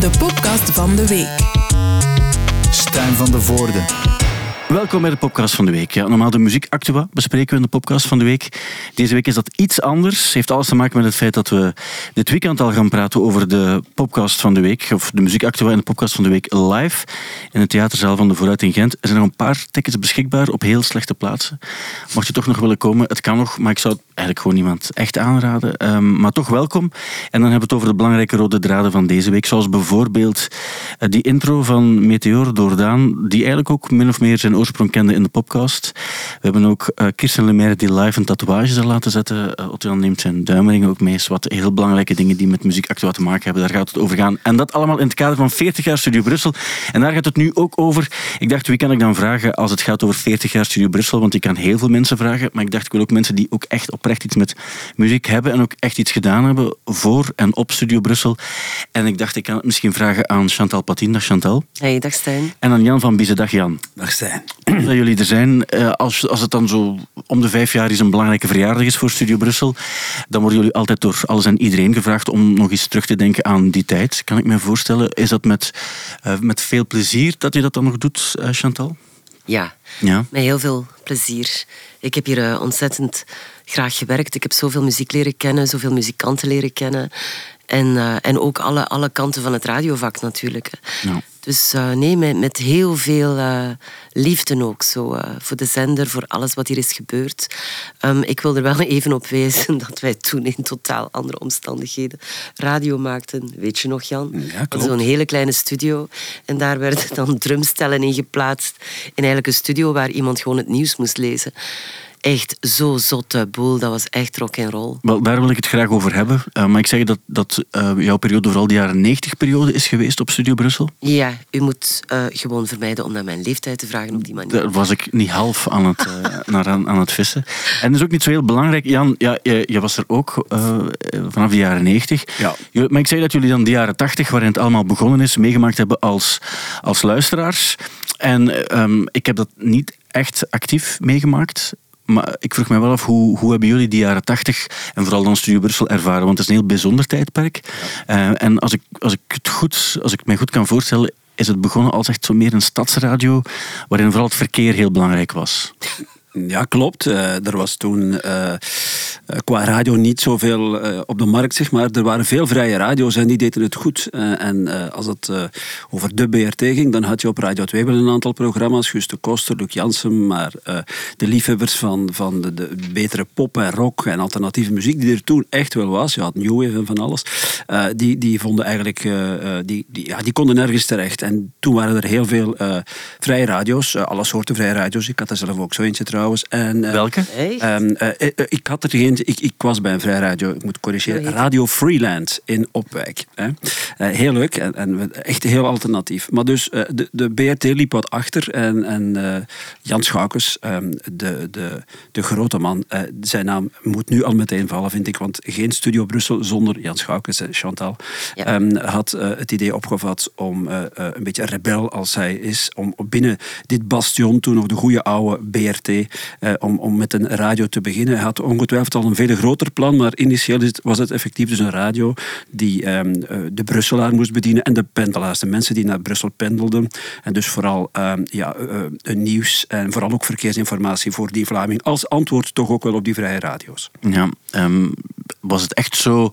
de podcast van de week. Stijn van de Voorde. Welkom bij de podcast van de week. Ja, normaal de muziek actua bespreken we in de podcast van de week. Deze week is dat iets anders. Heeft alles te maken met het feit dat we dit weekend al gaan praten over de podcast van de week. Of de muziek actua en de podcast van de week live. In het theaterzaal van de Vooruit in Gent. Er zijn nog een paar tickets beschikbaar op heel slechte plaatsen. Mocht je toch nog willen komen, het kan nog. Maar ik zou het eigenlijk gewoon niemand echt aanraden. Um, maar toch welkom. En dan hebben we het over de belangrijke rode draden van deze week. Zoals bijvoorbeeld uh, die intro van Meteor door Daan. Die eigenlijk ook min of meer zijn oorsprong kende in de podcast. We hebben ook uh, Kirsten Lemaire die live een tatoeage zal laten zetten. Uh, neemt zijn duimering ook mee. Wat heel belangrijke dingen die met muziek actueel te maken hebben. Daar gaat het over gaan. En dat allemaal in het kader van 40 jaar Studio Brussel. En daar gaat het nu ook over. Ik dacht, wie kan ik dan vragen als het gaat over 40 jaar Studio Brussel? Want ik kan heel veel mensen vragen. Maar ik dacht, ik wil ook mensen die ook echt oprecht iets met muziek hebben. En ook echt iets gedaan hebben voor en op Studio Brussel. En ik dacht, ik kan het misschien vragen aan Chantal Patin. Dag Chantal. Hey, dag Stijn. En aan Jan van Biezen. Dag Jan. Dag Stijn dat jullie er zijn. Als, als het dan zo om de vijf jaar is een belangrijke verjaardag is voor Studio Brussel, dan worden jullie altijd door alles en iedereen gevraagd om nog eens terug te denken aan die tijd. Kan ik me voorstellen. Is dat met, uh, met veel plezier dat je dat dan nog doet, uh, Chantal? Ja, ja, met heel veel plezier. Ik heb hier uh, ontzettend graag gewerkt. Ik heb zoveel muziek leren kennen, zoveel muzikanten leren kennen. En, uh, en ook alle, alle kanten van het radiovak natuurlijk. Ja. Dus uh, nee, met, met heel veel uh, liefde ook. Zo, voor de zender, voor alles wat hier is gebeurd. Um, ik wil er wel even op wijzen dat wij toen in totaal andere omstandigheden radio maakten. Weet je nog, Jan? Ja, Zo'n hele kleine studio. En daar werden dan drumstellen in geplaatst. In eigenlijk een studio waar iemand gewoon het nieuws moest lezen echt zo zotte boel. Dat was echt rock en roll. Wel, daar wil ik het graag over hebben. Uh, maar ik zeg dat, dat uh, jouw periode vooral de jaren 90 periode is geweest op Studio Brussel. Ja, u moet uh, gewoon vermijden om naar mijn leeftijd te vragen op die manier. Daar was ik niet half aan het, naar aan, aan, het vissen. En dat is ook niet zo heel belangrijk. Jan, ja, je, je was er ook vanaf de jaren 90. Ja. Maar ik zeg dat jullie dan de jaren 80, waarin het allemaal begonnen is, meegemaakt hebben als, als luisteraars. En um, ik heb dat niet echt actief meegemaakt. Maar ik vroeg me wel af, hoe, hoe hebben jullie die jaren tachtig en vooral dan Studio Brussel ervaren? Want het is een heel bijzonder tijdperk. Ja. Uh, en als ik, als, ik het goed, als ik me goed kan voorstellen, is het begonnen als echt zo meer een stadsradio, waarin vooral het verkeer heel belangrijk was. Ja, klopt. Uh, er was toen uh, qua radio niet zoveel op de markt, zeg maar. Er waren veel vrije radio's en die deden het goed. en als het over de BRT ging, dan had je op Radio 2 wel een aantal programma's. Guus de Koster, Luc Jansen, maar de liefhebbers van, van de, de, betere pop en rock en alternatieve muziek, die er toen echt wel was, je had New Wave en van alles, die, die vonden eigenlijk, die, die, ja, die konden nergens terecht. En toen waren er heel veel vrije radio's, alle soorten vrije radio's. Ik had er zelf ook zo eentje trouwens. En, uh, Welke? Um, uh, ik had er geen. Ik, ik was bij een vrij radio, ik moet corrigeren. Radio Freeland in Opwijk. Hè. heel leuk en, en, echt heel alternatief. Maar dus de, de BRT liep wat achter en, en Jan Schoukens, um, de, de, de grote man, zijn naam moet nu al meteen vallen, vind ik. Want geen Studio Brussel zonder Jan Schoukens, Chantal, ja. um, had het idee opgevat om een beetje rebel als hij is, om binnen dit bastion, toen nog de goede oude BRT, eh, om, om met een radio te beginnen. Hij had ongetwijfeld al een veel groter plan, maar initieel was het effectief dus een radio die um, de Brusselaar moest bedienen en de pendelaars, de mensen die naar Brussel pendelden. En dus vooral um, ja, uh, nieuws en vooral ook verkeersinformatie voor die Vlaming als antwoord toch ook wel op die vrije radio's. Ja, um, was het echt zo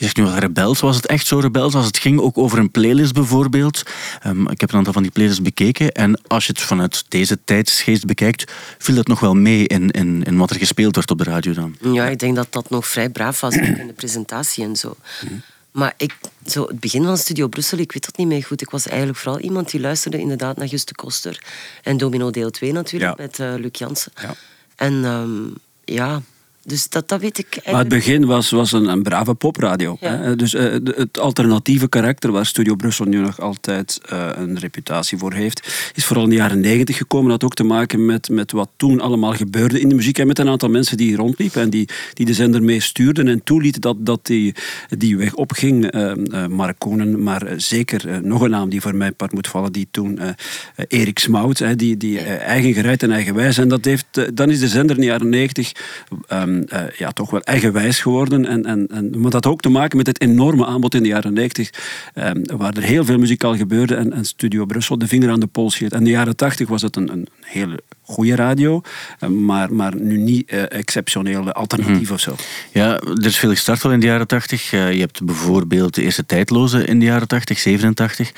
je zegt nu wel rebels. Was het echt zo rebels als het ging ook over een playlist bijvoorbeeld? Um, ik heb een aantal van die playlists bekeken. En als je het vanuit deze tijdsgeest bekijkt, viel dat nog wel mee in, in, in wat er gespeeld werd op de radio dan? Ja, ik denk dat dat nog vrij braaf was in de presentatie en zo. Maar ik, zo het begin van Studio Brussel, ik weet dat niet meer goed. Ik was eigenlijk vooral iemand die luisterde inderdaad naar Juste Koster. En Domino deel 2 natuurlijk, ja. met uh, Luc Jansen. Ja. En um, ja, dus dat, dat weet ik eigenlijk. Maar het begin was, was een, een brave popradio. Ja. Hè? Dus uh, het alternatieve karakter waar Studio Brussel nu nog altijd uh, een reputatie voor heeft, is vooral in de jaren negentig gekomen. Dat had ook te maken met, met wat toen allemaal gebeurde in de muziek en met een aantal mensen die rondliepen en die, die de zender mee stuurden en toelieten dat, dat die, die weg opging. Uh, Mark Konen, maar zeker nog een naam die voor mij part moet vallen, die toen Erik Smout, die, die eigen gereid en eigen wijs. En dat heeft, dan is de zender in de jaren negentig... Um, ehm, ja, toch wel eigenwijs geworden. En, en, en, maar dat had ook te maken met het enorme aanbod in de jaren 90, ehm, waar er heel veel muzikaal gebeurde en, en Studio Brussel de vinger aan de pols hield. En in de jaren 80 was het een, een hele goede radio, eh, maar, maar nu niet uh, exceptioneel alternatief mm. of zo. Ja, er is veel gestart al in de jaren 80. Uh, je hebt bijvoorbeeld de eerste tijdloze in de jaren 80, 87.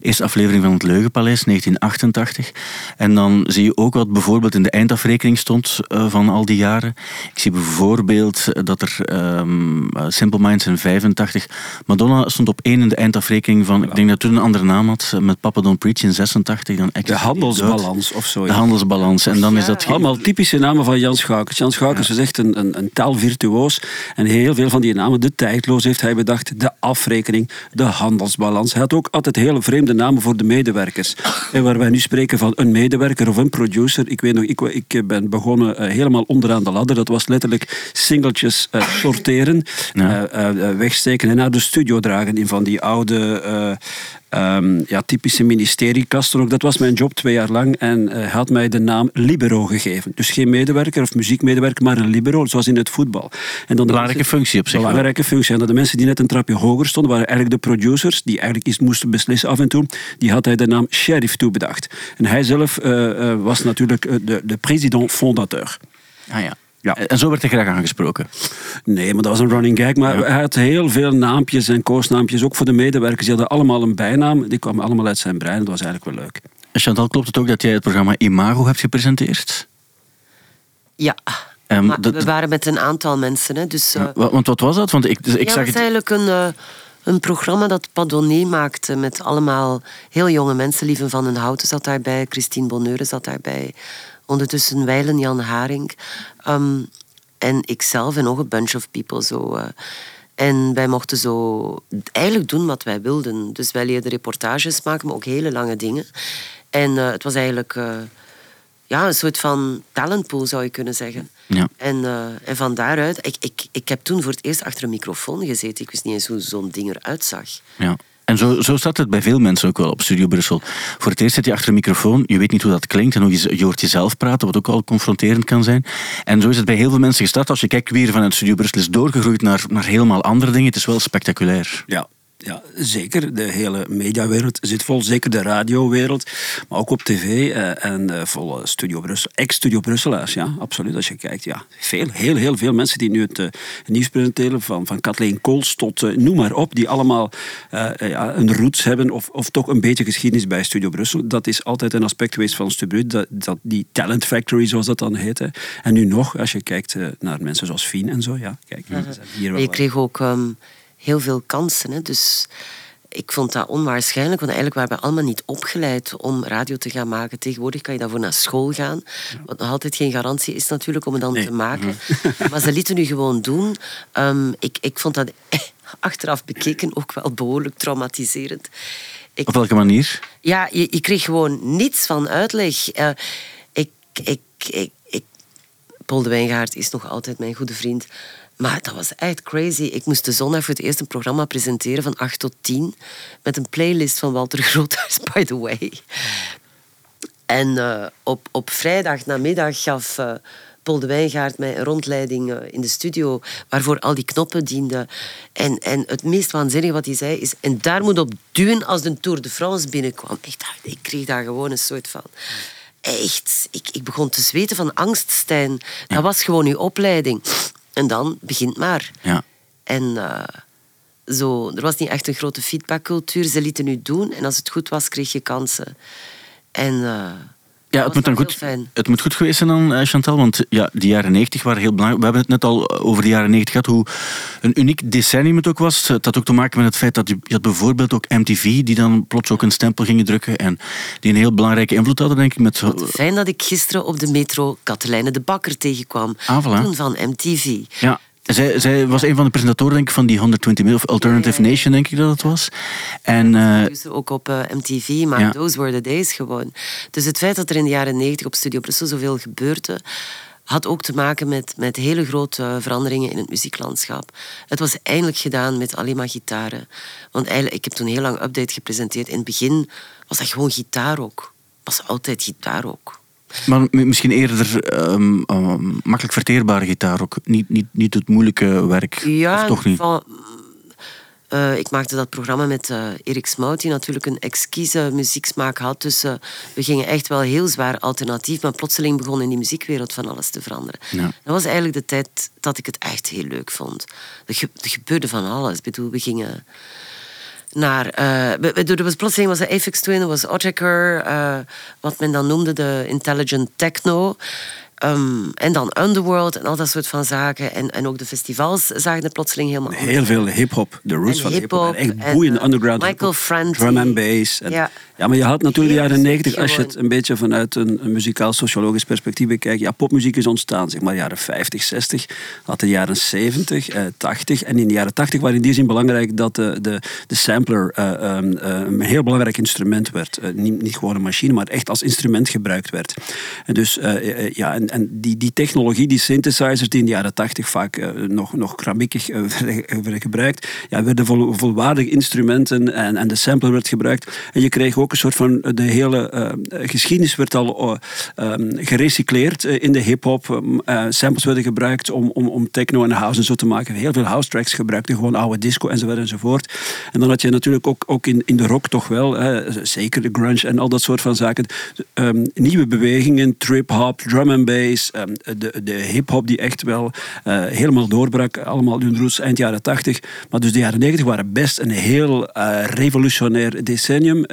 Eerste aflevering van het Leugenpaleis, 1988. En dan zie je ook wat bijvoorbeeld in de eindafrekening stond uh, van al die jaren. Ik zie bijvoorbeeld dat er um, Simple Minds in 85. Madonna stond op één in de eindafrekening van, ik denk dat toen een andere naam had, met Papa Don't Preach in 86. Dan de handelsbalans of zo. De handelsbalans. En dan is dat Allemaal typische namen van Jan Schoukers. Jan Schoukers is echt een, een, een taalvirtuoos. En heel veel van die namen, de tijdloos heeft hij bedacht. De afrekening, de handelsbalans. Hij had ook altijd hele vreemde namen voor de medewerkers. En waar wij nu spreken van een medewerker of een producer. Ik weet nog, ik, ik ben begonnen uh, helemaal onderaan de ladder. Dat was letterlijk singeltjes uh, sorteren, ja. uh, wegsteken en naar de studio dragen in van die oude um, ja, typische ministeriekasten ook. Dat was mijn job twee jaar lang en hij had mij de naam libero gegeven. Dus geen medewerker of muziekmedewerker, maar een libero, zoals in het voetbal. En dan belangrijke functie op zich. Belangrijke functie. En dat de mensen die net een trapje hoger stonden, waren eigenlijk de producers, die eigenlijk iets moesten beslissen af en toe. Die had hij de naam sheriff toebedacht. En hij zelf uh, uh, was natuurlijk de, de president fondateur. Ah ja. Ja. En zo werd hij graag aangesproken? Nee, maar dat was een running gag. Maar hij had heel veel naampjes en koosnaampjes, ook voor de medewerkers. Die hadden allemaal een bijnaam. Die kwamen allemaal uit zijn brein. Dat was eigenlijk wel leuk. Chantal, klopt het ook dat jij het programma Imago hebt gepresenteerd? Ja. Um, maar we waren met een aantal mensen. Hè, dus, uh, want wat was dat? Want ik, dus ik ja, zag het was eigenlijk een, uh, een programma dat Padonné maakte met allemaal heel jonge mensen. Lieven van den Houten zat daarbij, Christine Bonneuren zat daarbij. Ondertussen Weilen Jan Haring. Um, en ikzelf en nog een bunch of people. Zo, uh. En wij mochten zo eigenlijk doen wat wij wilden. Dus wij leerden reportages maken, maar ook hele lange dingen. En uh, het was eigenlijk uh, ja, een soort van talentpool, zou je kunnen zeggen. Ja. En, uh, en van daaruit... Ik, ik, ik heb toen voor het eerst achter een microfoon gezeten. Ik wist niet eens hoe zo'n ding eruit zag. Ja. En zo, zo staat het bij veel mensen ook wel op Studio Brussel. Voor het eerst zit je achter een microfoon, je weet niet hoe dat klinkt en hoe je, je hoort jezelf praten, wat ook al confronterend kan zijn. En zo is het bij heel veel mensen gestart. Als je kijkt wie er vanuit Studio Brussel is doorgegroeid naar, naar helemaal andere dingen, het is wel spectaculair. Ja, ja, zeker. De hele mediawereld zit vol. Zeker de radiowereld. Maar ook op tv eh, en uh, vol Studio Brussel. Ex-Studio Brusselaars, ja. Absoluut. Als je kijkt, ja. Veel, heel, heel veel mensen die nu het uh, nieuws presenteren. Van, van Kathleen Kools tot noem maar op. Die allemaal ja, een roots hebben. Of, of toch een beetje geschiedenis bij Studio Brussel. Dat is altijd een aspect geweest van Studio dat, dat Die talent factory, zoals dat dan heet. Hè. En nu nog, als je kijkt naar mensen zoals Fien en zo. Ja, kijk, je kreeg ook... Um heel veel kansen. Hè. Dus ik vond dat onwaarschijnlijk, want eigenlijk waren we allemaal niet opgeleid om radio te gaan maken. Tegenwoordig kan je daarvoor naar school gaan, wat nog altijd geen garantie is natuurlijk om het dan te maken. Mhm. Maar ze lieten nu gewoon doen. Um, ik, ik vond dat achteraf bekeken ook wel behoorlijk traumatiserend. Ik, Op welke manier? Ja, je, je kreeg gewoon niets van uitleg. Uh, ik, ik, ik, ik, Paul de Wijngaard is nog altijd mijn goede vriend. Maar dat was echt crazy. Ik moest de zondag voor het eerst een programma presenteren van 8 tot 10. Met een playlist van Walter Groothuis, by the way. En uh, op, op vrijdag namiddag gaf uh, Paul de Wijngaard mij een rondleiding uh, in de studio waarvoor al die knoppen dienden. En, en het meest waanzinnige wat hij zei is... En daar moet op duwen als de Tour de France binnenkwam. Echt, ik kreeg daar gewoon een soort van... Echt, ik, ik begon te zweten van angst, Stijn. Dat was gewoon uw opleiding. En dan begint maar. Ja. En uh, zo, er was niet echt een grote feedbackcultuur. Ze lieten nu doen en als het goed was, kreeg je kansen. En... Uh, ja, het moet, dan goed, het moet goed geweest zijn dan, eh, Chantal, want ja, die jaren 90 waren heel belangrijk. We hebben het net al over de jaren 90 gehad, hoe een uniek decennium het ook was. Het had ook te maken met het feit dat je, je had bijvoorbeeld ook MTV, die dan plots ook een stempel gingen drukken en die een heel belangrijke invloed hadden, denk ik. Met... Wat fijn dat ik gisteren op de metro Katelijne de Bakker tegenkwam. Ah, voilà. Toen van MTV. Ja, zij, zij, was een van de presentatoren denk ik, van die 120 Mil, of Alternative Nation, denk ik dat het was. En, uh, ook op uh, eh, MTV, maar ja. those were the days gewoon. Dus het feit dat er in de jaren 90 op Studio Brussel zoveel gebeurde, had ook te maken met, met hele grote veranderingen in het muzieklandschap. Het was eindelijk gedaan met alleen maar gitaren. Want eigenlijk, ik heb toen heel lang update gepresenteerd. In het begin was dat gewoon gitaar ook. was altijd gitaar ook. Maar misschien eerder um, makkelijk verteerbare gitaar ook. Niet, niet, niet het moeilijke werk. Ja, of toch niet? Van, uh, ik maakte dat programma met uh, Erik Smout, die natuurlijk een exquise muzieksmaak had. Dus uh, we gingen echt wel heel zwaar alternatief. Maar plotseling begon in die muziekwereld van alles te veranderen. Ja. Dat was eigenlijk de tijd dat ik het echt heel leuk vond. Er, ge er gebeurde van alles. Ik bedoel, we gingen naar... Uh, er was plotseling was de Apex Twin, was Ottaker, uh, wat men dan noemde de intelligent techno. Um, en dan Underworld en al dat soort van zaken. En, en ook de festivals zagen het plotseling helemaal Heel veel hip-hop, de roots van hip-hop. Echt boeiende uh, underground. Michael Franti. Drum and bass. En, ja. Ja, maar je had natuurlijk de jaren negentig, als je het een beetje vanuit een, een muzikaal-sociologisch perspectief bekijkt. Ja, popmuziek is ontstaan, zeg maar, jaren 50, 60. Had de jaren 70, eh, 80. En in de jaren 80 waren in die zin belangrijk dat de, de, de sampler uh, um, uh, een heel belangrijk instrument werd. niet, niet gewoon een machine, maar echt als instrument gebruikt werd. En dus, ja, en, en die, die technologie, die synthesizers die in de jaren tachtig vaak nog, nog kramiekig uh, werden gebruikt, ja, werden vol, volwaardige instrumenten en, en de sampler werd gebruikt. En je kreeg ook een soort van, de hele uh, geschiedenis werd al um, gerecycleerd in de hip-hop. Samples werden gebruikt om, om, om techno en house en zo te maken. Heel veel house tracks gebruikten, gewoon oude disco enzovoort enzovoort. En dan had je natuurlijk ook, ook in, in de rock toch wel, zeker de grunge en al dat soort van zaken, um, nieuwe bewegingen, trip-hop, drum and bass Ehm, de, de hip-hop die echt wel helemaal doorbrak. Allemaal hun roots eind jaren 80. Maar dus de jaren 90 waren best een heel revolutionair decennium.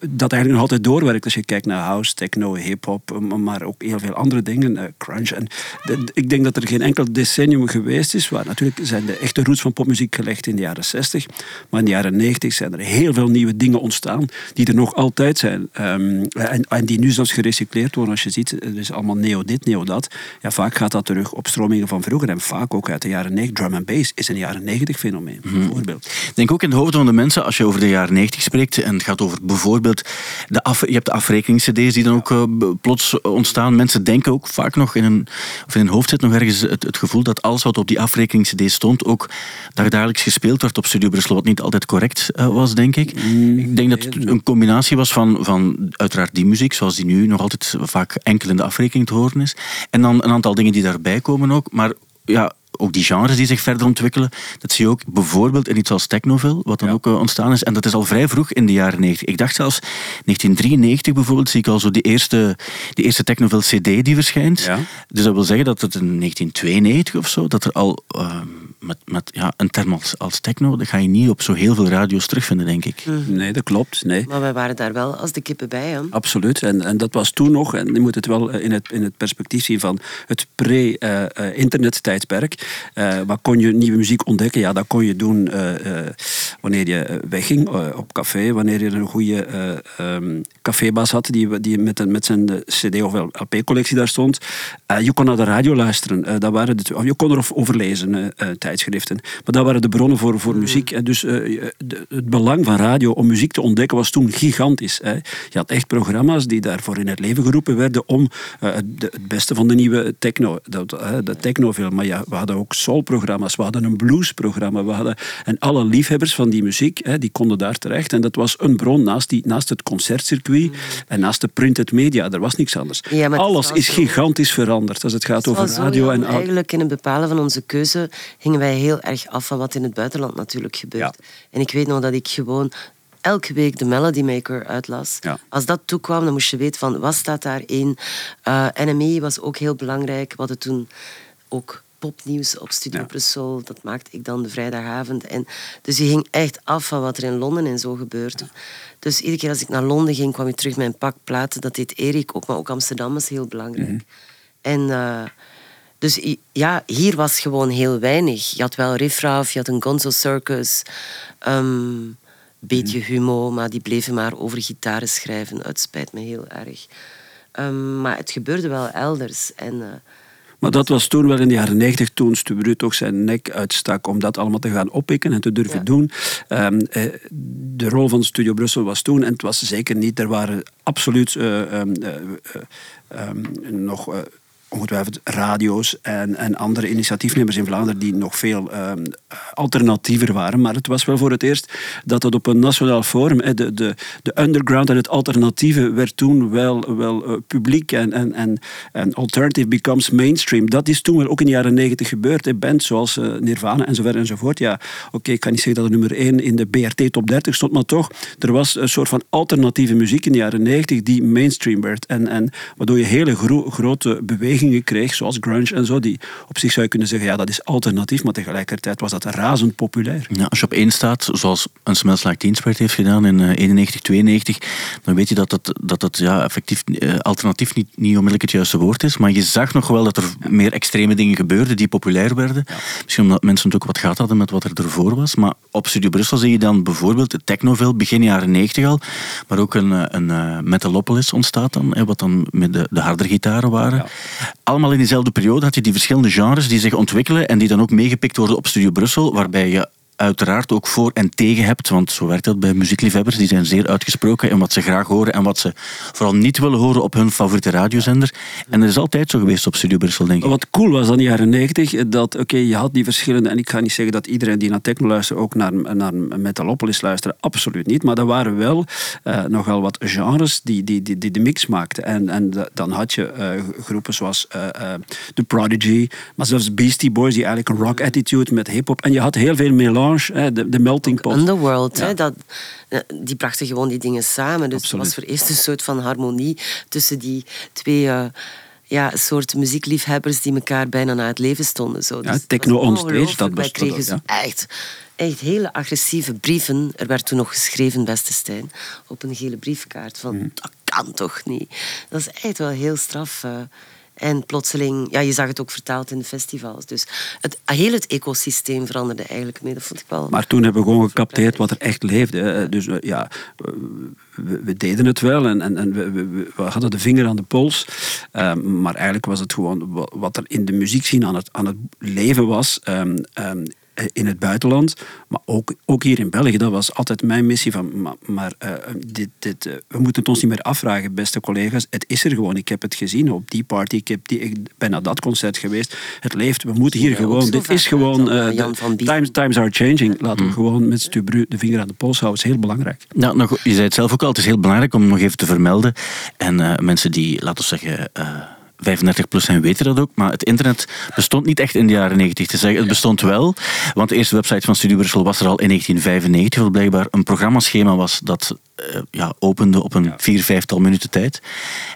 Dat eigenlijk nog altijd doorwerkt als je kijkt naar house, techno, hip-hop, maar ook heel veel andere dingen, crunch. En de, ik denk dat er geen enkel decennium geweest is waar natuurlijk zijn de echte roots van popmuziek gelegd in de jaren 60. Maar in de jaren 90 zijn er heel veel nieuwe dingen ontstaan die er nog altijd zijn. Um, en, en, die nu zelfs gerecycleerd worden. Als je ziet, er is allemaal neo dit, neo dat. Ja, vaak gaat dat terug op stromingen van vroeger en vaak ook uit de jaren 90. Drum and bass is een jaren 90 fenomeen, mhm. bijvoorbeeld. Ik denk ook in de hoofden van de mensen, als je over de jaren 90 spreekt en het gaat over bijvoorbeeld, de af, je hebt de afrekeningscd's die dan ook uh, plots ontstaan. Mensen denken ook vaak nog in een, of in hun hoofd zit nog ergens het, het gevoel dat alles wat op die afrekeningscd stond ook dagelijks gespeeld werd op Studio Brussel, wat niet altijd correct uh, was, denk ik. Mm, ik denk dat het een combinatie was van, van uiteraard die muziek, zoals die nu nog altijd vaak enkel in de afrekening te horen is. En dan een aantal dingen die daarbij komen ook. Maar ja, ook die genres die zich verder ontwikkelen, dat zie je ook bijvoorbeeld in iets als Technoville, wat dan ook eh, ontstaan is. En dat is al vrij vroeg in de jaren 90. Ik dacht zelfs 1993 bijvoorbeeld, zie ik al zo die eerste, die eerste Technoville CD die verschijnt. Ja. Dus dat wil zeggen dat het in 1992 of zo, dat er al ehm, met, met ja, een term als, als, techno, dat ga je niet op zo heel veel radio's terugvinden, denk ik. Mhm. Nee, dat klopt. Nee. Maar wij waren daar wel als de kippen bij. Hè? Absoluut. En, en dat was toen nog, en je moet het wel in het, in het perspectief zien van het pre-internet-tijdperk. Uh, waar kon je nieuwe muziek ontdekken? Ja, dat kon je doen uh, wanneer je wegging op café, wanneer je een goede um, cafébaas had die, die met, met zijn CD of LP-collectie daar stond. je kon naar de radio luisteren. dat waren de, je kon erover lezen tijdschriften. Maar dat waren de bronnen voor, voor mm. muziek. En dus het belang van radio om muziek te ontdekken was toen gigantisch. Hè. Je had echt programma's die daarvoor in het leven geroepen werden om uh, het beste van de nieuwe techno, dat, uh, de technofilm. Maar ja, we hadden ook soulprogramma's, we hadden een bluesprogramma, we hadden, en alle liefhebbers van die muziek, hè, die konden daar terecht. En dat was een bron naast, die, naast het concertcircuit mm. en naast de printed media. Er was niks anders. Ja, Alles is gigantisch veranderd als het gaat over radio. en eigenlijk in het bepalen van onze keuze hingen wij heel erg af van wat in het buitenland natuurlijk gebeurt. En ik weet nog dat ik gewoon elke week de Melody Maker uitlas. Als dat toekwam, dan moest je weten van wat staat daarin. Uh, eh, NME was ook heel belangrijk. We hadden toen ook popnieuws op Studio ja. Brussel. Dat maakte ik dan de vrijdagavond. En, dus je ging echt af van wat er in Londen en zo gebeurde. Dus iedere keer als ik naar Londen ging, kwam ik terug met een pak platen. Dat deed Erik ook, maar ook Amsterdam was heel belangrijk. Mhm. En... Uh, dus ja, hier was gewoon heel weinig. Je had wel Riffraff, je had een Gonzo Circus, een um, beetje mhm. humo, maar die bleven maar over gitaren schrijven. Het spijt me heel erg. Um, maar het gebeurde wel elders. En, uh, maar dat was toen wel in de jaren negentig, toen Stubru toch zijn nek uitstak om dat allemaal te gaan oppikken en te durven doen. Um, de rol van Studio Brussel was toen, en het was zeker niet, er waren absoluut uh, um, uh, nog ongetwijfeld radio's en, en andere initiatiefnemers in Vlaanderen die nog veel um, alternatiever waren. Maar het was wel voor het eerst dat het op een nationaal forum, de, de, de underground en het alternatieve werd toen wel, wel uh, publiek en, en, en, en alternative becomes mainstream. Dat is toen wel ook in de jaren negentig gebeurd. Hè. Bands zoals uh, Nirvana enzovoort enzovoort. Ja, oké, ik kan niet zeggen dat het nummer 1 in de BRT top 30 stond, maar toch, er was een soort van alternatieve muziek in de jaren negentig die mainstream werd. En, en waardoor je hele gro grote bewegingen kreeg, zoals grunge en zo, die op zich zou je kunnen zeggen, ja, dat is alternatief, maar tegelijkertijd was dat razend populair. Ja, als je op één staat, zoals een Smells Like Teen Spirit heeft gedaan in uh, 91, 92, dan weet je dat dat, dat, dat ja, effectief uh, alternatief niet, niet onmiddellijk het juiste woord is, maar je zag nog wel dat er meer extreme dingen gebeurden die populair werden. Ja. Misschien omdat mensen ook wat gehad hadden met wat er ervoor was, maar op Studio Brussel zie je dan bijvoorbeeld de Technoville, begin jaren 90 al, maar ook een, een uh, Metalopolis ontstaat dan, hè, wat dan met de, de harde gitaren waren. Ja. Allemaal in diezelfde periode had je die verschillende genres die zich ontwikkelen en die dan ook meegepikt worden op Studio Brussel, waarbij je uiteraard ook voor en tegen hebt. Want zo werkt dat bij muziekliefhebbers. Die zijn zeer uitgesproken in wat ze graag horen en wat ze vooral niet willen horen op hun favoriete radiozender. En dat is altijd zo geweest op Studio Brussel, denk ik. Wat cool was aan de jaren negentig, dat oké, je had die verschillende... En ik ga niet zeggen dat iedereen die naar techno luistert ook naar, naar Metalopolis luisterde. Absoluut niet. Maar er waren wel uh, nogal wat genres die, die, die, de mix maakten. En, en dan had je uh, groepen zoals uh, The Prodigy, maar zelfs Beastie Boys, die eigenlijk een rock attitude met hip-hop. En je had heel veel melange de, de melting pot. Underworld, hè, dat, die brachten gewoon die dingen samen. Dus het was voor eerst een soort van harmonie tussen die twee... Uh, ja, soort muziekliefhebbers die elkaar bijna na het leven stonden. Zo. Dus ja, techno on stage, dat Wij kregen zo echt, echt hele agressieve brieven. Er werd toen nog geschreven, beste Stijn, op een gele briefkaart. Van, mm. dat kan toch niet? Dat is echt wel heel straf. Uh, en plotseling, ja, je zag het ook vertaald in de festivals. Dus het, heel het ecosysteem veranderde eigenlijk mee. Dat vond ik wel. Maar toen hebben we gewoon gecapteerd wat er echt leefde. Dus eh, ja, we, we, deden het wel en, en, en we, we, we, hadden de vinger aan de pols. Um, maar eigenlijk was het gewoon wat er in de muziekscene aan het, aan het leven was. Um, um, in het buitenland, maar ook, ook hier in België. Dat was altijd mijn missie. Van, maar maar uh, dit, dit, uh, we moeten het ons niet meer afvragen, beste collega's. Het is er gewoon. Ik heb het gezien op die party. Ik, heb die, ik ben naar dat concert geweest. Het leeft. We moeten hier ja, gewoon... Dit is gewoon... Uh, times, times are changing. Laten we mm. gewoon met Stubru de vinger aan de pols houden. Dat is heel belangrijk. Nou, nog, je zei het zelf ook al. Het is heel belangrijk om nog even te vermelden. En mensen die, laten we zeggen 35 plus zijn weten dat ook, maar het internet bestond niet echt in de jaren 90 te zeggen. Het bestond wel, want de eerste website van Studio Brussel was er al in 1995, wat blijkbaar een programmaschema was dat uh, ja, opende op een ja. vier, vijftal minuten tijd.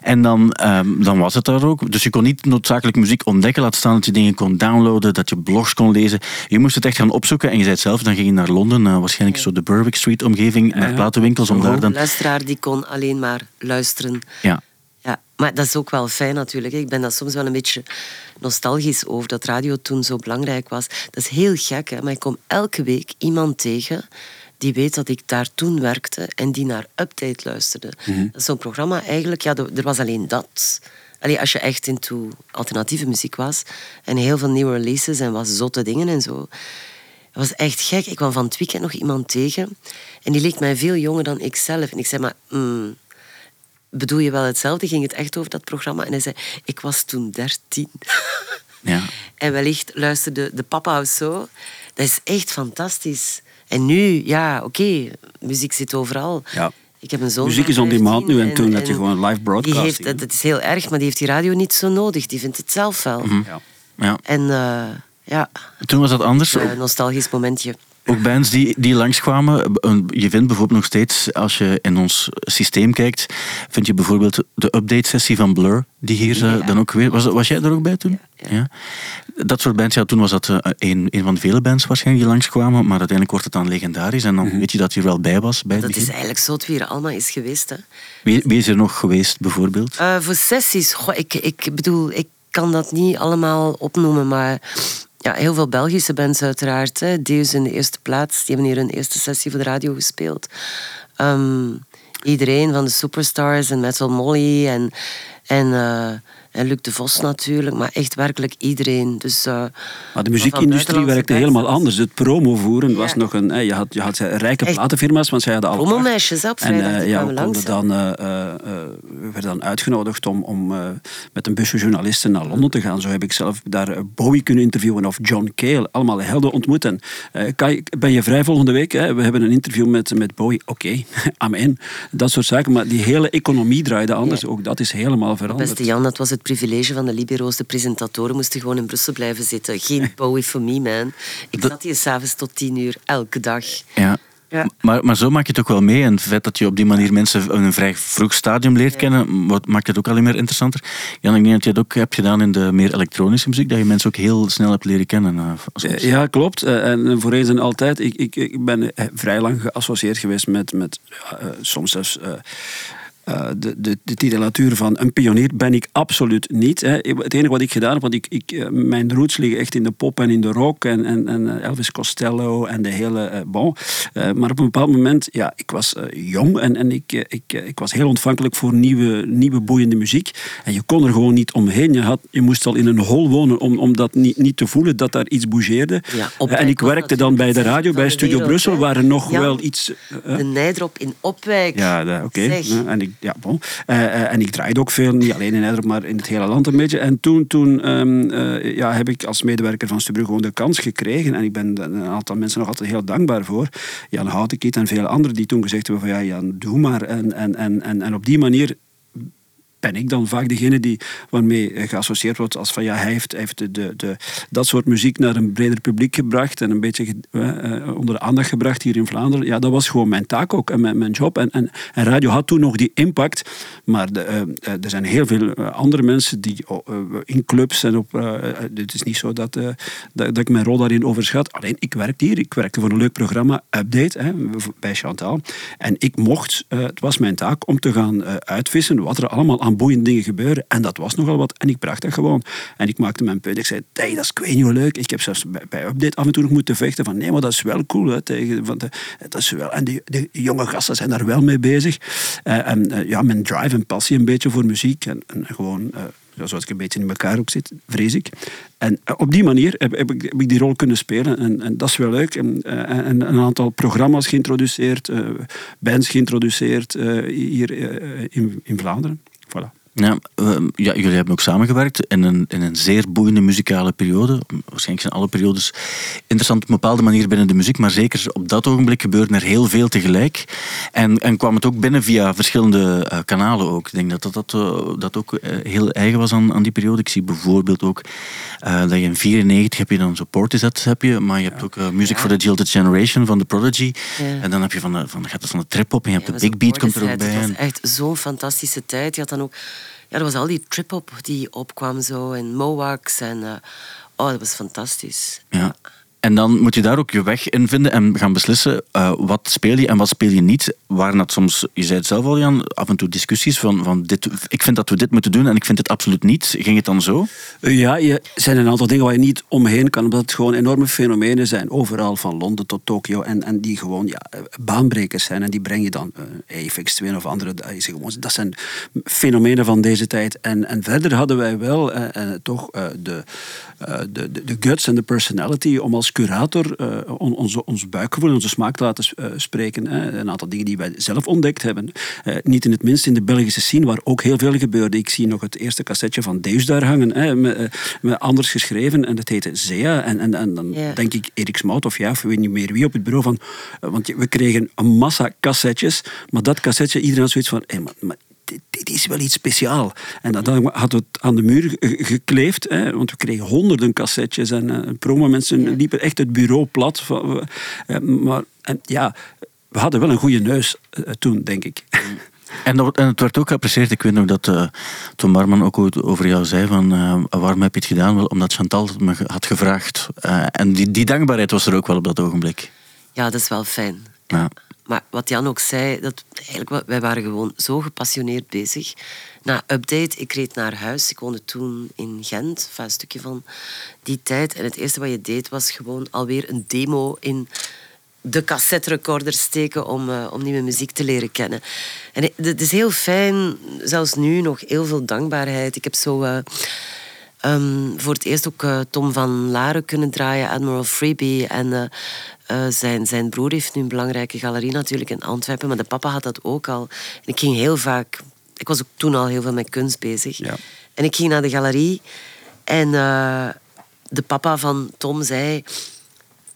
En dan, um, dan was het daar ook. Dus je kon niet noodzakelijk muziek ontdekken, laat staan dat je dingen kon downloaden, dat je blogs kon lezen. Je moest het echt gaan opzoeken en je zei het zelf, dan ging je naar Londen, uh, waarschijnlijk ja. zo de Berwick Street omgeving, naar platenwinkels. Om daar dan... De luisteraar die kon alleen maar luisteren. Ja. Ja, maar dat is ook wel fijn natuurlijk. Ik ben daar soms wel een beetje nostalgisch over dat radio toen zo belangrijk was. Dat is heel gek, hè? maar ik kom elke week iemand tegen die weet dat ik daar toen werkte en die naar Update luisterde. Mm -hmm. Zo'n programma eigenlijk, ja, er was alleen dat. Allee, als je echt into alternatieve muziek was en heel veel nieuwe releases en was zotte dingen en zo. Het was echt gek. Ik kwam van het weekend nog iemand tegen en die leek mij veel jonger dan ik zelf. En ik zei maar, mm, bedoel je wel hetzelfde? Ging het echt over dat programma? En hij zei, ik was toen dertien. Ja. En wellicht luisterde de papa of zo. Dat is echt fantastisch. En nu, ja, oké, okay, muziek zit overal. Ja. Ik heb een zoon Muziek is on demand nu en, toen had je gewoon live broadcasting. Die heeft, dat is heel erg, maar die heeft die radio niet zo nodig. Die vindt het zelf wel. Mm -hmm. ja. ja. En uh, ja. Toen was dat anders? Een nostalgisch momentje. Ook bands die, die langskwamen. Je vindt bijvoorbeeld nog steeds, als je in ons systeem kijkt, vind je bijvoorbeeld de update-sessie van Blur, die hier ja, ja. dan ook weer... Was, was jij er ook bij toen? Ja. ja. Dat soort bands, ja, toen was dat een, een van de vele bands waarschijnlijk die langskwamen, maar uiteindelijk wordt het dan legendarisch en dan mm-hmm. weet je dat je er wel bij was. Bij dat is eigenlijk zo het weer allemaal is geweest. Hè. Wie, wie is er nog geweest, bijvoorbeeld? Uh, voor sessies, goh, ik, ik bedoel, ik kan dat niet allemaal opnoemen, maar ja, heel veel Belgische bands uiteraard. Hè. Deus in de eerste plaats. Die hebben hier een eerste sessie voor de radio gespeeld. Um, iedereen van de Superstars en Metal Molly en, En, uh, en Luc de Vos natuurlijk, maar echt werkelijk iedereen. Dus, uh, maar de muziekindustrie werkte helemaal anders. Het promovoeren was nog een... je, had, je had rijke Echt? platenfirma's, want zij hadden al... Promomeisjes op En uh, ja, we, dan, we werden dan uitgenodigd om, om met een busje journalisten naar Londen te gaan. Zo heb ik zelf daar Bowie kunnen interviewen of John Cale. Allemaal helden ontmoet. En, ben je vrij volgende week? Hè? We hebben een interview met, met Bowie. Oké, okay. amen. Dat soort zaken. Maar die hele economie draaide anders. Ook dat is helemaal veranderd. Beste Jan, dat was het privilege van de Libero's. De presentatoren moesten gewoon in Brussel blijven zitten. Geen Bowie for me, man. Ik zat hier s'avonds tot tien uur, elke dag. Ja. Ja. Maar, maar zo maak je het ook wel mee. En het feit dat je op die manier mensen in een vrij vroeg stadium leert kennen, maakt het ook alleen maar interessanter. Jan, ik denk dat je het ook hebt gedaan in de meer elektronische muziek, dat je mensen ook heel snel hebt leren kennen. Uh, ja, klopt. Uh, en voor eens en altijd. Ik, ik, ik ben vrij lang geassocieerd geweest met, met soms zelfs uh, de, de, de titulatuur van een pionier ben ik absoluut niet. Hè. Het enige wat ik gedaan heb, want ik, ik, eh, mijn roots liggen echt in de pop en in de rock en, en, en eh, Elvis Costello en de hele uh, bon. Uh, maar op een bepaald moment, ja, ik was jong en, en ik, ik, ik was heel ontvankelijk voor nieuwe, nieuwe boeiende muziek. En je kon er gewoon niet omheen. Je, had, je moest al in een hol wonen om, om dat niet, niet te voelen, dat daar iets bougeerde. Ja, en ik werkte dan bij de radio, bij Studio Brussel, waar er nog wel iets... de Nijdrop in Opwijk. Ja, oké. En ik ja, bon. Eh, eh, en ik draaide ook veel, niet alleen in Nederland, maar in het hele land een beetje. En toen, toen um, uh, ja, heb ik als medewerker van Stubru gewoon de kans gekregen. En ik ben een aantal mensen nog altijd heel dankbaar voor. Jan Houtekiet en vele anderen die toen gezegd hebben van ja, doe maar. En, en, en, en, en op die manier ben ik dan vaak degene die waarmee geassocieerd wordt als van ja, hij heeft, heeft de, de, dat soort muziek naar een breder publiek gebracht en een beetje uh, onder de aandacht gebracht hier in Vlaanderen. Ja, dat was gewoon mijn taak ook en mijn, mijn job. En, en, radio had toen nog die impact, maar de, uh, er zijn heel veel andere mensen die in clubs en op. het is niet zo dat, dat, dat, ik mijn rol daarin overschat. Alleen ik werkte hier, ik werkte voor een leuk programma, Update, hè, bij Chantal. En ik mocht, het was mijn taak om te gaan uitvissen wat er allemaal aan boeiende dingen gebeuren. En dat was nogal wat. En ik bracht dat gewoon. En ik maakte mijn punt. Ik zei, hey, dat is hoe leuk. Ik heb zelfs bij, Update af en toe nog moeten vechten van nee, maar dat is wel cool. Hè, tegen, van de, dat is wel, en die, jonge gasten zijn daar wel mee bezig. Uh, en uh, ja, mijn drive en passie een beetje voor muziek. En, en gewoon... Uh, zoals ik een beetje in elkaar ook zit, vrees ik. En op die manier heb, ik, heb ik, die rol kunnen spelen. En, en dat is wel leuk. En, en, een aantal programma's geïntroduceerd, bands geïntroduceerd hier in, in Vlaanderen. Voilà. Ja, ja, jullie hebben ook samengewerkt in een, in een zeer boeiende muzikale periode. Waarschijnlijk zijn alle periodes interessant op een bepaalde manier binnen de muziek, maar zeker op dat ogenblik gebeurde er heel veel tegelijk. En, en kwam het ook binnen via verschillende uh, kanalen ook. Ik denk dat dat, dat, uh, dat ook uh, heel eigen was aan, aan die periode. Ik zie bijvoorbeeld ook dat je in 94 heb je dan heb je, maar je hebt ook Music for the Jilted Generation van The Prodigy. Ja. En dan heb je van de, van, gaat het van de trip-hop en je hebt de Big Beat komt er ook bij. Het was echt zo'n fantastische tijd. Je had dan ook ja, dat was al die trip-hop die opkwam zo. En Mowax. En, uh, oh, dat was fantastisch. Ja. En dan moet je daar ook je weg in vinden en gaan beslissen uh, wat speel je en wat speel je niet. Waren dat soms, je zei het zelf al Jan, af en toe discussies van, van dit, ik vind dat we dit moeten doen en ik vind het absoluut niet. Ging het dan zo? Ja, er zijn een aantal dingen waar je niet omheen kan, omdat het gewoon enorme fenomenen zijn. Overal van Londen tot Tokio en, en die gewoon ja, baanbrekers zijn. En die breng je dan, uh, Apex 2 of andere, dat zijn fenomenen van deze tijd. En, en verder hadden wij wel uh, toch de, de, de, de guts en de personality om als curator uh, onze, ons buikgevoel, onze smaak te laten uh, spreken. Hè. Een aantal dingen die wij zelf ontdekt hebben. Uh, niet in het minst in de Belgische scene, waar ook heel veel gebeurde. Ik zie nog het eerste cassetje van Deus daar hangen, hè, met, met, anders geschreven. En dat heette Zea. En, en, en dan yeah. denk ik Erik Smout of ja, of weet niet meer wie op het bureau van... want we kregen een massa cassettes, maar dat cassetje, iedereen had zoiets van... Hey, maar, maar dit, is wel iets speciaal. En dan hadden we het aan de muur gekleefd, hè, want we kregen honderden cassettes en uh, promomensen liepen echt het bureau plat. Uh, maar en, ja, we hadden wel een goede neus uh, toen, denk ik. En, dat, en, het werd ook geapprecieerd. Ik weet nog dat uh, Tom Marman ook over jou zei van uh, waarom heb je het gedaan? Wel, omdat Chantal het me had gevraagd. Uh, en die, die dankbaarheid was er ook wel op dat ogenblik. Ja, dat is wel fijn. Ja. Maar wat Jan ook zei, dat eigenlijk, wij waren gewoon zo gepassioneerd bezig. Na update, ik reed naar huis. Ik woonde toen in Gent, een stukje van die tijd. En het eerste wat je deed was gewoon alweer een demo in de cassette-recorder steken om, uh, om nieuwe muziek te leren kennen. En het is heel fijn, zelfs nu nog heel veel dankbaarheid. Ik heb zo uh, um, voor het eerst ook uh, Tom van Laren kunnen draaien, Admiral Freebie. En zijn, zijn broer heeft nu een belangrijke galerie natuurlijk in Antwerpen, maar de papa had dat ook al. En ik ging heel vaak, ik was ook toen al heel veel met kunst bezig. Ja. En ik ging naar de galerie en de papa van Tom zei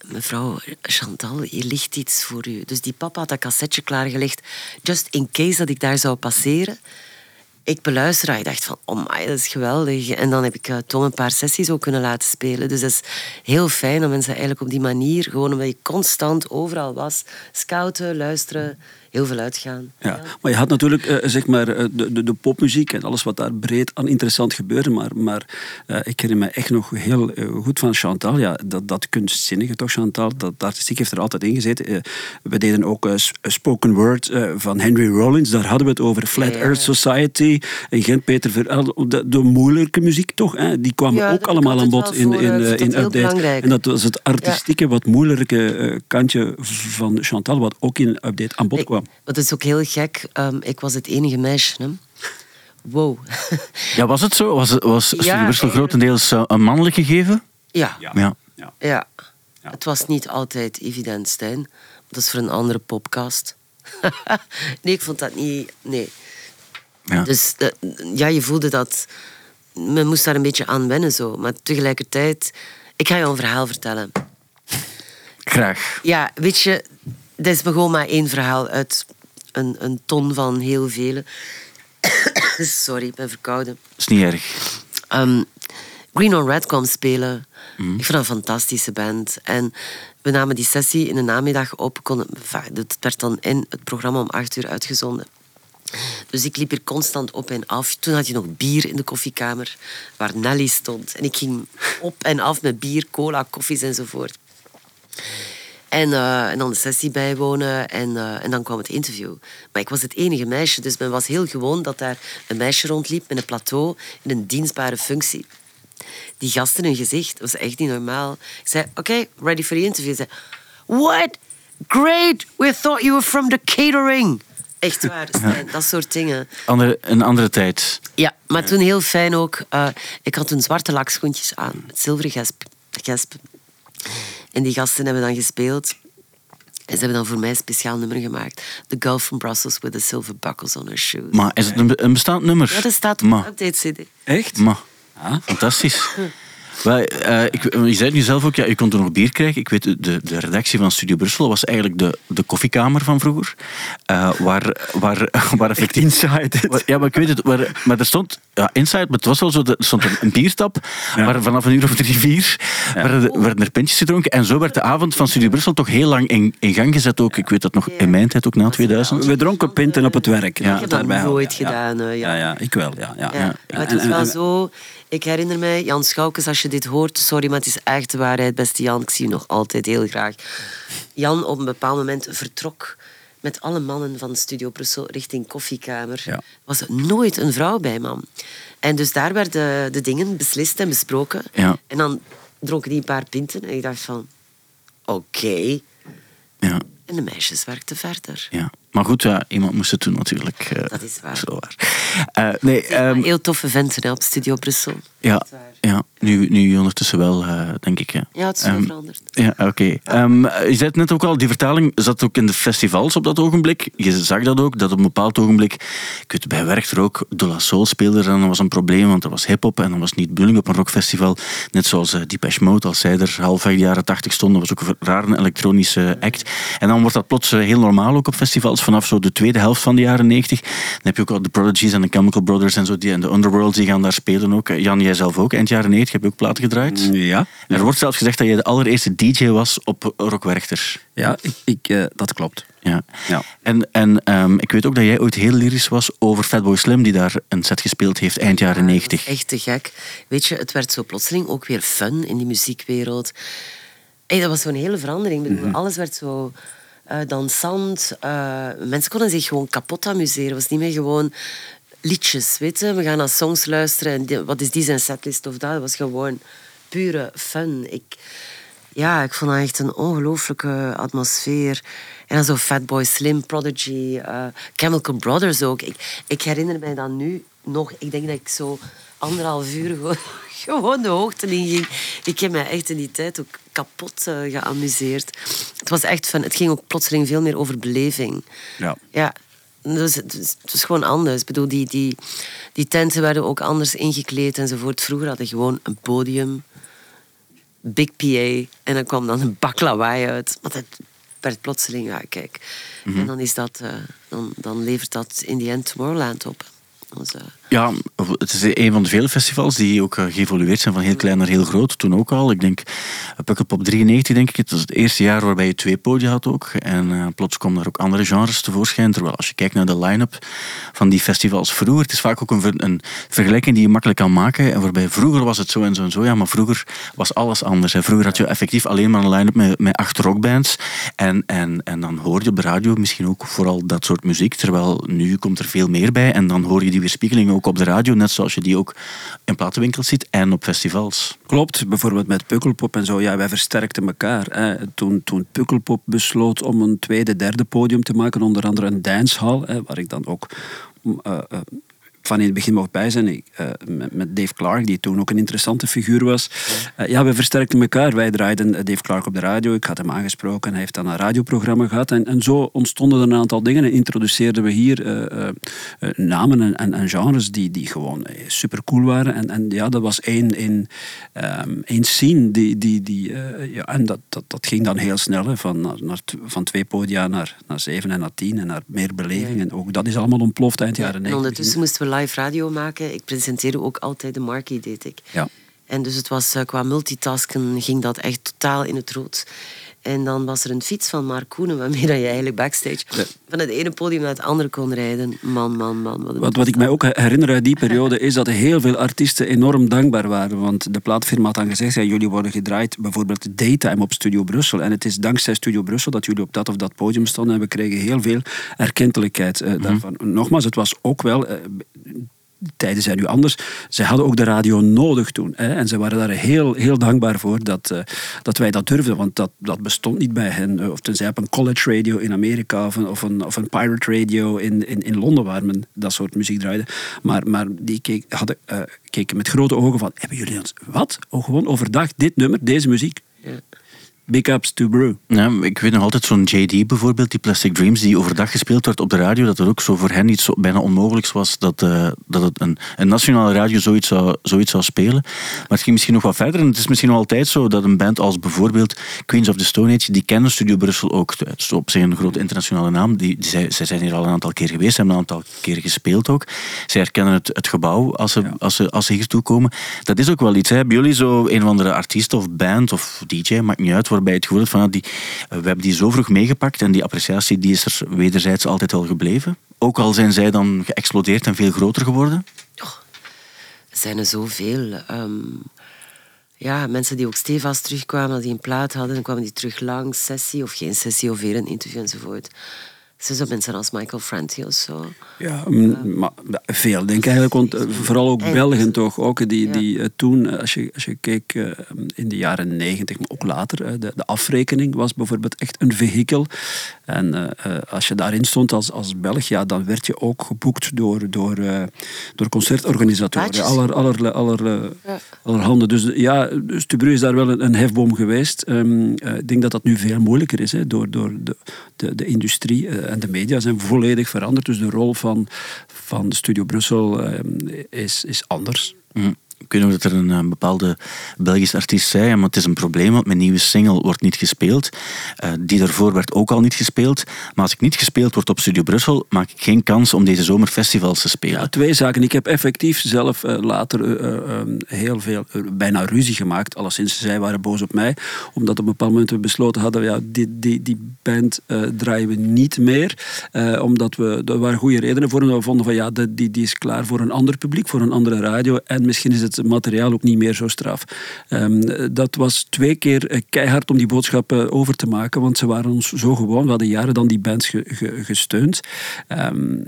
mevrouw Chantal, hier ligt iets voor u. Dus die papa had dat cassetje klaargelegd, just in case dat ik daar zou passeren. Ik beluister dat. Ik dacht van, oh my, dat is geweldig. En dan heb ik uh, Tom een paar sessies ook kunnen laten spelen. Dus dat is heel fijn om mensen eigenlijk op die manier, gewoon omdat je constant overal was, scouten, luisteren, heel veel uitgaan. Ja, maar je had natuurlijk uh, zeg maar, eh, de, de, de, popmuziek en alles wat daar breed aan interessant gebeurde. Maar, maar uh, ik herinner me echt nog heel goed van Chantal. Ja, dat, dat kunstzinnige toch, Chantal. Dat, dat artistiek heeft er altijd in gezeten. we deden ook Spoken Word van Henry Rollins. Daar hadden we het over. Flat Earth Society. En Gent Peter Verel. De, de, moeilijke muziek toch. Hè? Die kwamen ook allemaal aan bod in, in, in, in Update. En dat was het artistieke, wat moeilijke kantje van Chantal, wat ook in Update aan bod kwam. Dat is ook heel gek. Um, ik was het enige meisje. Hè. Wow. Ja, was het zo? Was, was ja, Brussel grotendeels uh, een mannelijk gegeven? Ja. Ja. ja. ja. ja. Het was niet altijd evident, Stijn. Dat is voor een andere podcast. nee, ik vond dat niet... Nee. Ja. Dus de, ja, je voelde dat... Men moest daar een beetje aan wennen, zo. Maar tegelijkertijd... Ik ga je een verhaal vertellen. Graag. Ja, weet je... Dat is gewoon maar één verhaal uit een, een ton van heel vele. Sorry, ik ben verkouden. is niet erg. Um, Green on Red kwam spelen. Mm. Ik vond dat een fantastische band. En we namen die sessie in de namiddag op. Kon, het werd dan in het programma om acht uur uitgezonden. Dus ik liep hier constant op en af. Toen had je nog bier in de koffiekamer, waar Nelly stond. En ik ging op en af met bier, cola, koffies enzovoort. En, uh, en dan de sessie bijwonen en, uh, en dan kwam het interview. Maar ik was het enige meisje, dus men was heel gewoon dat daar een meisje rondliep met een plateau in een dienstbare functie. Die gasten hun gezicht, dat was echt niet normaal. Ik zei, oké, okay, ready for the interview. Ze zei, what? Great, we thought you were from the catering. Echt waar, dat soort dingen. Andere, een andere tijd. Ja, maar toen heel fijn ook. Uh, ik had toen zwarte lakschoentjes aan, met zilveren gesp. gesp. En die gasten hebben dan gespeeld. En ze hebben dan voor mij een speciaal nummer gemaakt. The Girl from Brussels with the silver buckles on her shoes. Maar is het een, bestaand nummer? Ja, dat staat op de update-cd. Echt? Maar, ah, fantastisch. Wel, uh, ik, je zei het nu zelf ook, ja, je kon er nog bier krijgen. Ik weet, de, de redactie van Studio Brussel was eigenlijk de, de koffiekamer van vroeger. Uh, waar, waar, waar effectief... Inside. ja, maar ik weet het. Waar, maar er stond... Ja, inside, maar het was wel zo, er stond een, een biertap. Ja. Waar vanaf een uur of drie, vier ja. werden, werden, er pintjes gedronken. En zo werd de avond van Studio Brussel toch heel lang in, in gang gezet ook. Ik weet dat nog in mijn tijd, ook na 2000. We dronken pinten op het werk. Ja, ik heb dat nooit gedaan. Ja. Ja. ja, ik wel. Ja, ja. Ja. het was wel zo... Ik herinner mij, Jan Schoukens, als je dit hoort, sorry, maar het is echt de waarheid, beste Jan. Ik zie je nog altijd heel graag. Jan op een bepaald moment vertrok met alle mannen van Studio Brussel richting koffiekamer. Er was nooit een vrouw bij, man. En dus daar werden de dingen beslist en besproken. Ja. En dan dronken die een paar pinten en ik dacht van... Oké. Ja. En de meisjes werkten verder. Ja. Maar goed, ja, iemand moest het doen natuurlijk. Uh, dat is waar. Zo waar. Uh, nee, um, heel toffe venten op Studio Brussel. Ja, ja nu, nu ondertussen wel, uh, denk ik. Ja, ja het is um, veranderd. Ja, oké. Okay. Um, je zei het net ook al, die vertaling zat ook in de festivals op dat ogenblik. Je zag dat ook, dat op een bepaald ogenblik... Ik weet, bij Werchter ook, De La Soul speelde en dat was een probleem, want er was hip-hop en dat was niet de bedoeling op een rockfestival. Net zoals uh, Depeche Mode, als zij er half de jaren tachtig stonden, was ook een rare elektronische act. En dan wordt dat plots heel normaal ook op festivals vanaf zo de tweede helft van de jaren 90. Dan heb je ook al de Prodigies en de Chemical Brothers en zo, die, en de Underworlds, die gaan daar spelen ook. Jan, jij zelf ook, eind jaren 90 heb je ook platen gedraaid. Ja. Er wordt zelfs gezegd dat je de allereerste DJ was op Rockwerchter. Ja, ik, ik uh, dat klopt. Ja. ja. En, en um, ik weet ook dat jij ooit heel lyrisch was over Fatboy Slim, die daar een set gespeeld heeft eind jaren 90. echt te gek. Weet je, het werd zo plotseling ook weer fun in die muziekwereld. Hey, dat was zo'n hele verandering. Mm -hmm. Alles werd zo uh, dansant. Uh, mensen konden zich gewoon kapot amuseren. Het was niet meer gewoon liedjes, weet je. We gaan naar songs luisteren en wat is die zijn setlist of dat. Het was gewoon pure fun. Ik, Ja, ik vond dat echt een ongelooflijke atmosfeer. En dan zo Fatboy Slim, Prodigy, uh, Chemical Brothers ook. Ik, herinner mij dat nu nog. Ik denk dat ik zo anderhalf uur gewoon de hoogte in ging. Ik heb mij echt in die tijd ook kapot uh, geamuseerd. Het was echt fun. Het ging ook plotseling veel meer over beleving. Ja. Ja, dus het was gewoon anders. Ik bedoel, die, die, die tenten werden ook anders ingekleed enzovoort. Vroeger hadden gewoon een podium, big PA en dan kwam dan een bak lawaai uit. Maar dat werd plotseling, ja, kijk. Mhm. En dan, is dat, uh, dan, dan levert dat in die end Tomorrowland op. Dus, uh, ja, het is een van de vele festivals die ook eh, geëvolueerd zijn van heel klein naar heel groot. Toen ook al. Ik denk, eh, Pukkelpop 93 denk ik. Het was het eerste jaar waarbij je twee podia had ook. En uh, plots komen er ook andere genres tevoorschijn. Terwijl als je kijkt naar de line-up van die festivals vroeger, het is vaak ook een, een, vergelijking die je makkelijk kan maken. En waarbij vroeger was het zo en zo en zo. Ja, maar vroeger was alles anders. Vroeger had je effectief alleen maar een line-up met, met acht rockbands. En, en, en dan hoor je op de radio misschien ook vooral dat soort muziek. Terwijl nu komt er veel meer bij. En dan hoor je die weerspiegeling ook op de radio, net zoals je die ook in platenwinkels ziet en op festivals. Klopt, bijvoorbeeld met Pukkelpop en zo. Ja, wij versterkten elkaar. Toen, toen Pukkelpop besloot om een tweede, derde podium te maken, onder andere een dancehall, hè, waar ik dan ook uh, van in het begin mocht bij zijn. Ik, uh, met, met, Dave Clark, die toen ook een interessante figuur was. Uh, ja, we versterkten elkaar. Wij draaiden eh, Dave Clark op de radio. Ik had hem aangesproken. Hij heeft dan een radioprogramma gehad. En, en zo ontstonden er een aantal dingen. En introduceerden we hier uh, namen en, en, en, genres die, die gewoon super cool waren. En, en ja, dat was één, één, um, één scene. Die, die, die, ja, en dat, dat, dat ging dan heel snel. Hè, van, naar, naar, van twee podia naar, naar zeven en naar tien. En naar meer beleving. En ook dat is allemaal ontploft eind jaren negentig. ondertussen moesten we live radio maken. Ik presenteerde ook altijd de markie, deed ik. Ja. En dus het was, eh, qua multitasken ging dat echt totaal in het rood. En dan was er een fiets van Mark Koenen, waarmee je eigenlijk backstage van het ene podium naar het andere kon rijden. Man, man, man. Wat, wat, wat ik mij ook herinner uit die periode is dat heel veel artiesten enorm dankbaar waren. Want de plaatfirma had dan gezegd, ja, jullie worden gedraaid bijvoorbeeld daytime op Studio Brussel. En het is dankzij Studio Brussel dat jullie op dat of dat podium stonden. En we kregen heel veel erkentelijkheid uh, daarvan. Nogmaals, het was ook wel... Uh, tijden zijn nu anders. Ze hadden ook de radio nodig toen. Hè, en ze waren daar heel, heel dankbaar voor dat, uh, dat wij dat durfden. Want dat, dat bestond niet bij hen. Eh, of tenzij op een college radio in Amerika of een, of een, of een pirate radio in, in, in Londen waar men dat soort muziek draaide. Maar, maar die keek, hadden, uh, keken met grote ogen van, hebben jullie ons wat? Oh, gewoon overdag dit nummer, deze muziek? Big ups to Brew. Ja, ik weet nog altijd zo'n JD bijvoorbeeld, die Plastic Dreams, die overdag gespeeld werd op de radio, dat het ook zo voor hen iets zo bijna onmogelijks was dat, uh, dat het een, een nationale radio zoiets zou, zoiets zou spelen. Maar het ging misschien nog wat verder en het is misschien nog altijd zo dat een band als bijvoorbeeld Queens of the Stone Age, die kennen Studio Brussel ook. Het is op zich een grote internationale naam. Die, die, zij, zij zijn hier al een aantal keer geweest, hebben een aantal keer gespeeld ook. Zij herkennen het, het gebouw als ze, als, ze, als ze hier toe komen. Dat is ook wel iets. Hè. Hebben jullie zo een of andere artiest of band of DJ, maakt niet uit, waarbij het gevoel van die, we hebben die zo vroeg meegepakt en die appreciatie die is er wederzijds altijd wel gebleven. Ook al zijn zij dan geëxplodeerd en veel groter geworden? Er zijn er zoveel. Um, ja, mensen die ook stevast terugkwamen, die een plaat hadden, dan kwamen die terug langs, sessie of geen sessie of weer een interview enzovoort. Zo mensen als Michael Franti of zo. Ja, maar veel denk ik eigenlijk. Want eh, vooral ook Belgen toch. Ook die, die eh, toen, eh, als je, als je keek in de jaren negentig, maar ook later, de, de afrekening was bijvoorbeeld echt een vehikel. En als je daarin stond als, als Belg, ja, dan werd je ook geboekt door, door, door concertorganisatoren. Aller, aller, aller, ja. allerhande. Dus ja, Stubru is daar wel een, een hefboom geweest. Um, ik denk dat dat nu veel moeilijker is, hè, door, door de, de, de industrie en de media zijn volledig veranderd. Dus de rol van, van Studio Brussel ehm, is, is anders. Mm. Ik weet nog dat er een, een, bepaalde Belgische artiest zei, maar het is een probleem, want mijn nieuwe single wordt niet gespeeld. Uh, die daarvoor werd ook al niet gespeeld. Maar als ik niet gespeeld word op Studio Brussel, maak ik geen kans om deze zomer festivals te spelen. Twee zaken. Ik heb effectief zelf uh, later uh, heel veel, bijna ruzie gemaakt. Alleszins, zij waren boos op mij. Omdat op een bepaald moment we besloten hadden, ja, die, die, die band draaien we niet meer. omdat we, er waren goede redenen voor. En we vonden van, ja, die, die is klaar voor een ander publiek, voor een andere radio. En misschien is het materiaal ook niet meer zo straf. Ehm, dat was twee keer keihard om die boodschappen over te maken, want ze waren ons zo gewoon. We hadden jaren dan die bands gesteund. Ehm,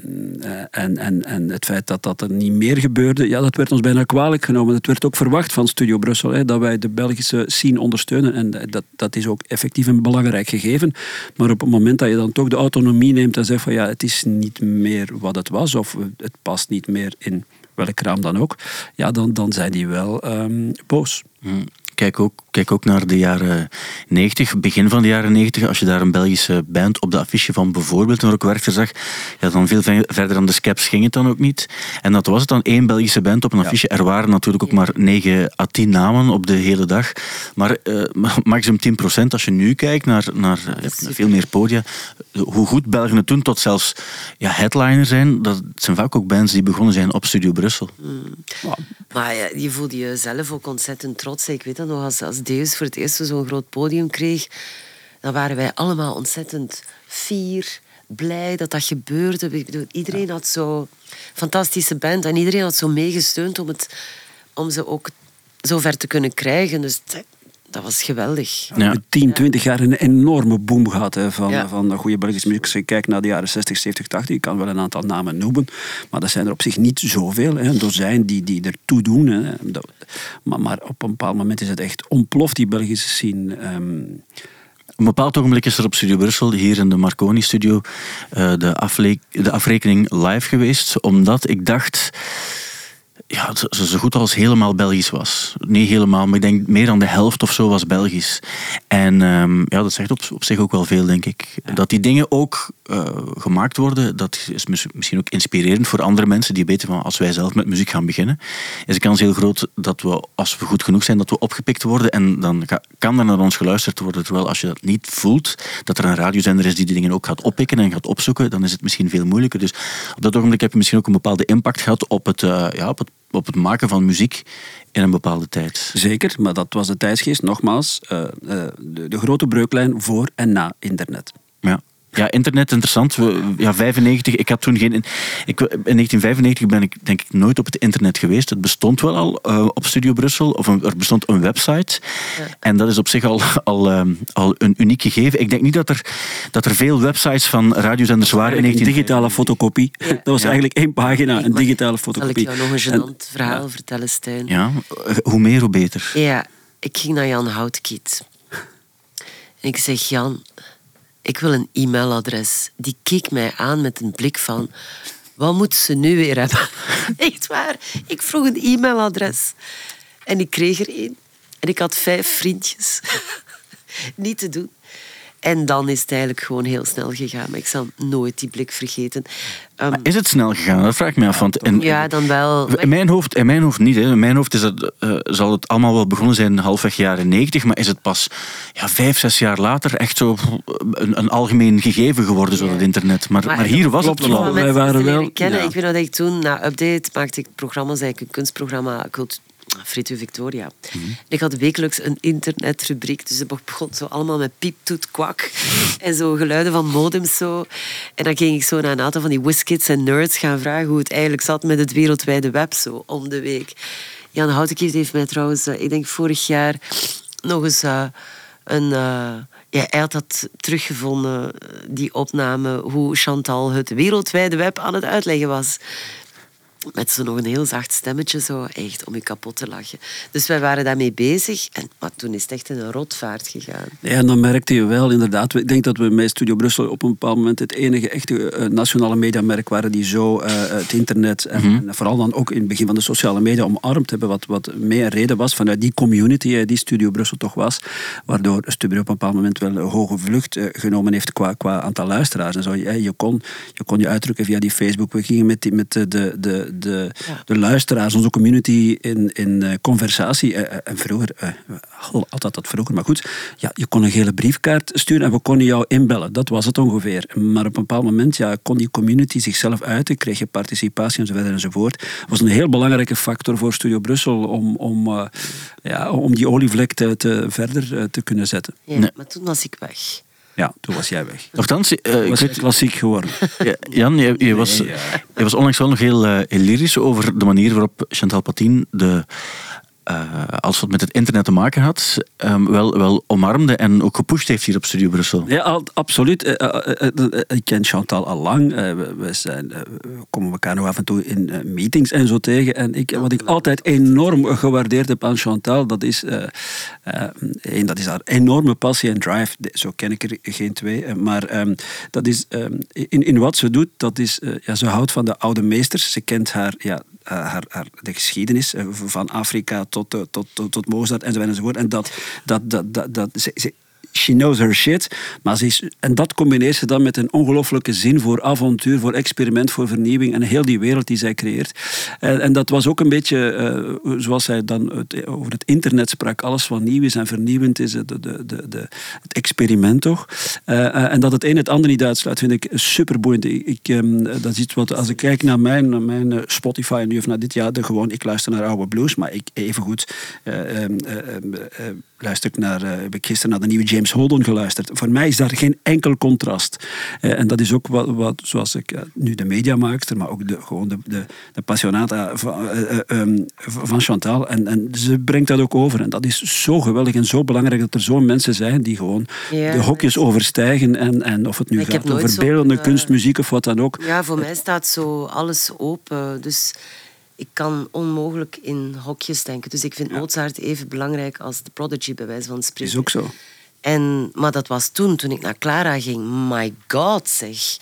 en, en, en het feit dat dat er niet meer gebeurde, ja, dat werd ons bijna kwalijk genomen. Het werd ook verwacht van Studio Brussel, hè, dat wij de Belgische scene ondersteunen. En dat, dat is ook effectief een belangrijk gegeven. Maar op het moment dat je dan toch de autonomie neemt en zegt van ja, het is niet meer wat het was, of het past niet meer in welk raam dan ook, ja, dan, dan zijn die wel um, boos. Hmm kijk ook, kijk ook naar de jaren 90, begin van de jaren 90. Als je daar een Belgische band op de affiche van bijvoorbeeld een rockwerchter zag, ja, dan veel verder dan de Scaps ging het dan ook niet. En dat was het dan één Belgische band op een affiche. Er waren natuurlijk ook maar 9 à 10 namen op de hele dag. Maar uh, maximum 10 procent. Als je nu kijkt naar, naar veel meer podia, hoe goed Belgen het doen tot zelfs ja, headliner zijn, dat zijn vaak ook bands die begonnen zijn op Studio Brussel. Mm. Maar ja, je voelde jezelf ook ontzettend trots. Ik weet dat nog, als, als Voor het eerst zo'n groot podium kreeg, dan waren wij allemaal ontzettend fier, blij dat dat gebeurde. iedereen had zo'n fantastische band en iedereen had zo meegesteund om, het, om ze ook zo ver te kunnen krijgen. Dus dat was geweldig. Ja. 10, 20 jaar een enorme boom gehad hè, van, ja. van goede Belgische muziek. Als je kijkt naar de jaren 60, 70, 80, ik kan wel een aantal namen noemen, maar dat zijn er op zich niet zoveel. Hè. Er zijn die, die ertoe doen. Hè. Maar, maar, op een bepaald moment is het echt ontploft, die Belgische scene. Um, een bepaald ogenblik is er op Studio Brussel, hier in de Marconi-studio, uh, de, de afrekening live geweest. Omdat ik dacht, ja, zo, zo goed als helemaal Belgisch was. Niet helemaal, maar ik denk meer dan de helft of zo was Belgisch. En um, ja, dat zegt op, op zich ook wel veel, denk ik. Dat die dingen ook uh, gemaakt worden, dat is misschien ook inspirerend voor andere mensen die weten van als wij zelf met muziek gaan beginnen, is de kans heel groot dat we, als we goed genoeg zijn, dat we opgepikt worden en dan kan er naar ons geluisterd worden. Terwijl als je dat niet voelt, dat er een radiozender is die die dingen ook gaat oppikken en gaat opzoeken, dan is het misschien veel moeilijker. Dus op dat ogenblik heb je misschien ook een bepaalde impact gehad op het, uh, ja, op het op het maken van muziek in een bepaalde tijd. Zeker, maar dat was de tijdsgeest. Nogmaals, uh, de, de, grote breuklijn voor en na internet. Ja. Ja, internet interessant. We, ja, 95, ik had toen geen. Ik, in 1995 ben ik denk ik nooit op het internet geweest. Het bestond wel al uh, op Studio Brussel, of er bestond een website. En dat is op zich al, al, uh, al een uniek gegeven. Ik denk niet dat er, dat er veel websites van radiozenders waren in 19... digitale fotocopie. Dat was eigenlijk één pagina, een digitale fotocopie. Zal ik jou nog een gênant verhaal vertellen, Stijn? Ja, hoe meer, hoe beter. Ja, ik ging naar Jan Houtkiet. En ik zeg, Jan, ik wil een e-mailadres. Die keek mij aan met een blik van, wat moet ze nu weer hebben? Echt waar. Ik vroeg een e-mailadres. En ik kreeg er één. En ik had vijf vriendjes. Niet te doen. En dan is het eigenlijk gewoon heel snel gegaan. Maar ik zal nooit die blik vergeten. Um, is het snel gegaan? Dat vraag ik me af. Want in, ja, dan wel. In mijn hoofd, in mijn hoofd niet. Hè. In mijn hoofd is het, uh, zal het allemaal wel begonnen zijn halfweg jaren negentig. Maar is het pas ja, vijf, zes jaar later echt zo een, een algemeen gegeven geworden, zo dat internet. Maar, maar, hier was het wel al. Wij waren wel... Kennen. Ik weet dat ik toen, na Update, maakte ik programma's, eigenlijk een kunstprogramma, Frito Victoria. Mhm. Ik had wekelijks een internetrubriek, dus dat begon zo allemaal met piep, toet, kwak en zo geluiden van modems zo. En dan ging ik zo naar een aantal van die whiskids en nerds gaan vragen hoe het eigenlijk zat met het wereldwijde web zo om de week. Jan Houtekief heeft mij trouwens, eh, ik denk vorig jaar, nog eens uh, een... Uh, ja, hij had dat teruggevonden, die opname, hoe Chantal het wereldwijde web aan het uitleggen was met zo nog een heel zacht stemmetje, zo, echt om je kapot te lachen. Dus wij waren daarmee bezig. En, maar toen is het echt in een rotvaart gegaan. Ja, en dan merkte je wel, inderdaad. Ik denk dat we met Studio Brussel op een bepaald moment het enige echte uh, nationale mediamerk waren die zo uh, het internet en, mhm. vooral dan ook in het begin van de sociale media omarmd hebben. Wat, wat meer reden was vanuit die community die Studio Brussel toch was. Waardoor Studio op een bepaald moment wel een hoge vlucht uh, genomen heeft qua, qua aantal luisteraars. En zo. Je, je, kon, je kon je uitdrukken via die Facebook. We gingen met, die, met de, de de, de luisteraars, onze community in, in uh, conversatie. Uh, en vroeger, uh, altijd dat vroeger, maar goed. Ja, je kon een gele briefkaart sturen en we konden jou inbellen. Dat was het ongeveer. Maar op een bepaald moment ja, kon die community zichzelf uiten, kreeg je participatie enzovoort enzovoort. Dat was een heel belangrijke factor voor Studio Brussel om, om, ja, om die olievlek te, te verder te kunnen zetten. Ja, maar toen was ik weg. Ja, toen was jij weg. Nochtans, uh, ik was weet... klassiek geworden. Jan, je, je was, je was onlangs wel nog heel, uh, lyrisch over de manier waarop Chantal Patin de uh, als wat met het internet te maken had, um, wel, wel omarmde en ook gepusht heeft hier op Studio Brussel. Ja, absoluut. Uh, uh, ik ken Chantal al lang. We, zijn, we, komen elkaar nog af en toe in meetings en zo tegen. En ik, wat ik altijd enorm gewaardeerd heb aan Chantal, dat is, één, dat is haar enorme passie en drive. Zo ken ik er geen twee. Maar um, dat is, um, in, in wat ze doet, dat is, ja, ze houdt van de oude meesters. Ze kent haar, ja, haar, haar, de geschiedenis van Afrika tot tot, tot, tot, tot Mozart enzovoort. enzovoort. En dat, dat, dat, dat, dat, ze, she knows her shit. Maar ze en dat combineert ze dan met een ongelooflijke zin voor avontuur, voor experiment, voor vernieuwing en heel die wereld die zij creëert. En, en dat was ook een beetje uh, zoals zij dan over het internet sprak. Alles wat nieuw is en vernieuwend is, de, de, de, het experiment toch. Uh, en dat het een het ander niet uitsluit, vind ik super boeiend. Ik, um, dat iets wat, als ik kijk naar mijn, mijn Spotify nu of dit jaar, de, gewoon, ik luister naar oude blues, maar ik even goed um, luister ik naar, heb ik gisteren naar de nieuwe James Holden geluisterd. Voor mij is daar geen enkel contrast. Eh, en dat is ook wat, wat zoals ik uh, nu de mediamaakster, maar ook de, gewoon de, de, de passionata van, um, van Chantal. En, en ze brengt dat ook over. En dat is zo geweldig en zo belangrijk dat er zo'n mensen zijn die gewoon de hokjes overstijgen. En, en of het nu gaat over beeldende kunst, muziek of wat dan ook. Ja, voor mij staat zo alles open. Dus ik kan onmogelijk in hokjes denken. Dus ik vind Mozart even belangrijk als de Prodigy, bij wijze van spreken. Is ook zo. En, maar dat was toen, toen ik naar Clara ging. My god, zeg.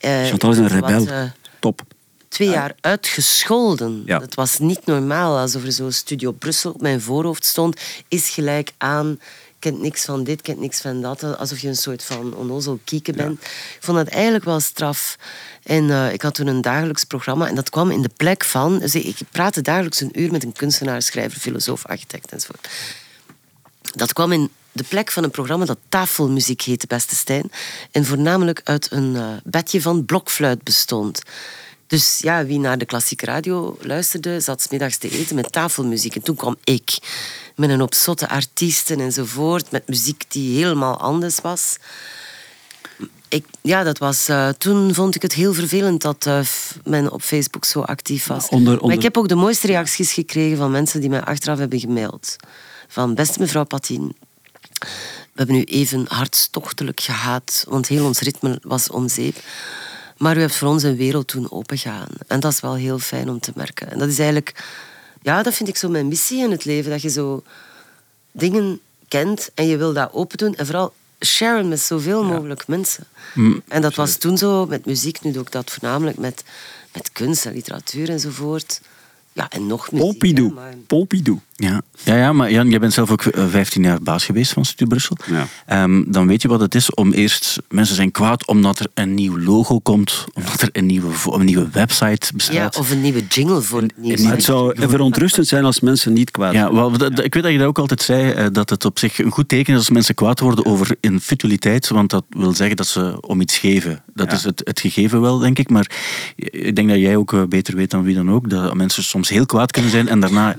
Uh, Chantal is een rebel. uh, Top. Twee jaar uitgescholden. Ja. Dat was niet normaal. Alsof er zo Studio Brussel op mijn voorhoofd stond. Is gelijk aan kent niks van dit, kent niks van dat. Alsof je een soort van onnozel kieken bent. Ik vond dat eigenlijk wel straf. En uh, ik had toen een dagelijks programma en dat kwam in de plek van... Dus ik praatte dagelijks een uur met een kunstenaar, schrijver, filosoof, architect enzovoort. Dat kwam in de plek van een programma dat tafelmuziek heette, beste Stijn. En voornamelijk uit een uh, bedje van blokfluit bestond. Dus ja, wie naar de klassieke radio luisterde, zat middags te eten met tafelmuziek. En toen kwam ik met een op zotte artiesten enzovoort, met muziek die helemaal anders was. Ik, ja, dat was, uh, toen vond ik het heel vervelend dat uh, men op Facebook zo actief was. Onder, onder... Maar ik heb ook de mooiste reacties gekregen van mensen die mij achteraf hebben gemaild. Van beste mevrouw Patin, we hebben u even hartstochtelijk gehaat, want heel ons ritme was om zeep. Maar u hebt voor ons een wereld toen opengegaan. En dat is wel heel fijn om te merken. En dat is eigenlijk, ja, dat vind ik zo mijn missie in het leven. Dat je zo dingen kent en je wil dat open doen. En vooral sharen met zoveel mogelijk mensen. Mm, en dat was toen zo met muziek, nu doe ik dat voornamelijk met, met kunst en literatuur enzovoort. Ja, en nog muziek. Pompidou. Pompidou. Ja. Ja, ja, maar Jan, jij bent zelf ook 15 eh, jaar baas geweest van Studio Brussel. Ja. Um, dan weet je wat het is om eerst... Mensen zijn kwaad omdat er een nieuw logo komt, omdat er een nieuwe, een nieuwe website bestaat. Ja, of een nieuwe jingle voor het nieuws. Het zou verontrustend zijn als mensen niet kwaad ja, wel, Ik weet dat je dat ook altijd zei, eh, dat het op zich een goed teken is als mensen kwaad worden over infutiliteit, want dat wil zeggen dat ze om iets geven. Dat is het, het gegeven wel, denk ik. Maar ik denk dat jij ook eh, beter weet dan wie dan ook, dat mensen soms heel kwaad kunnen zijn en daarna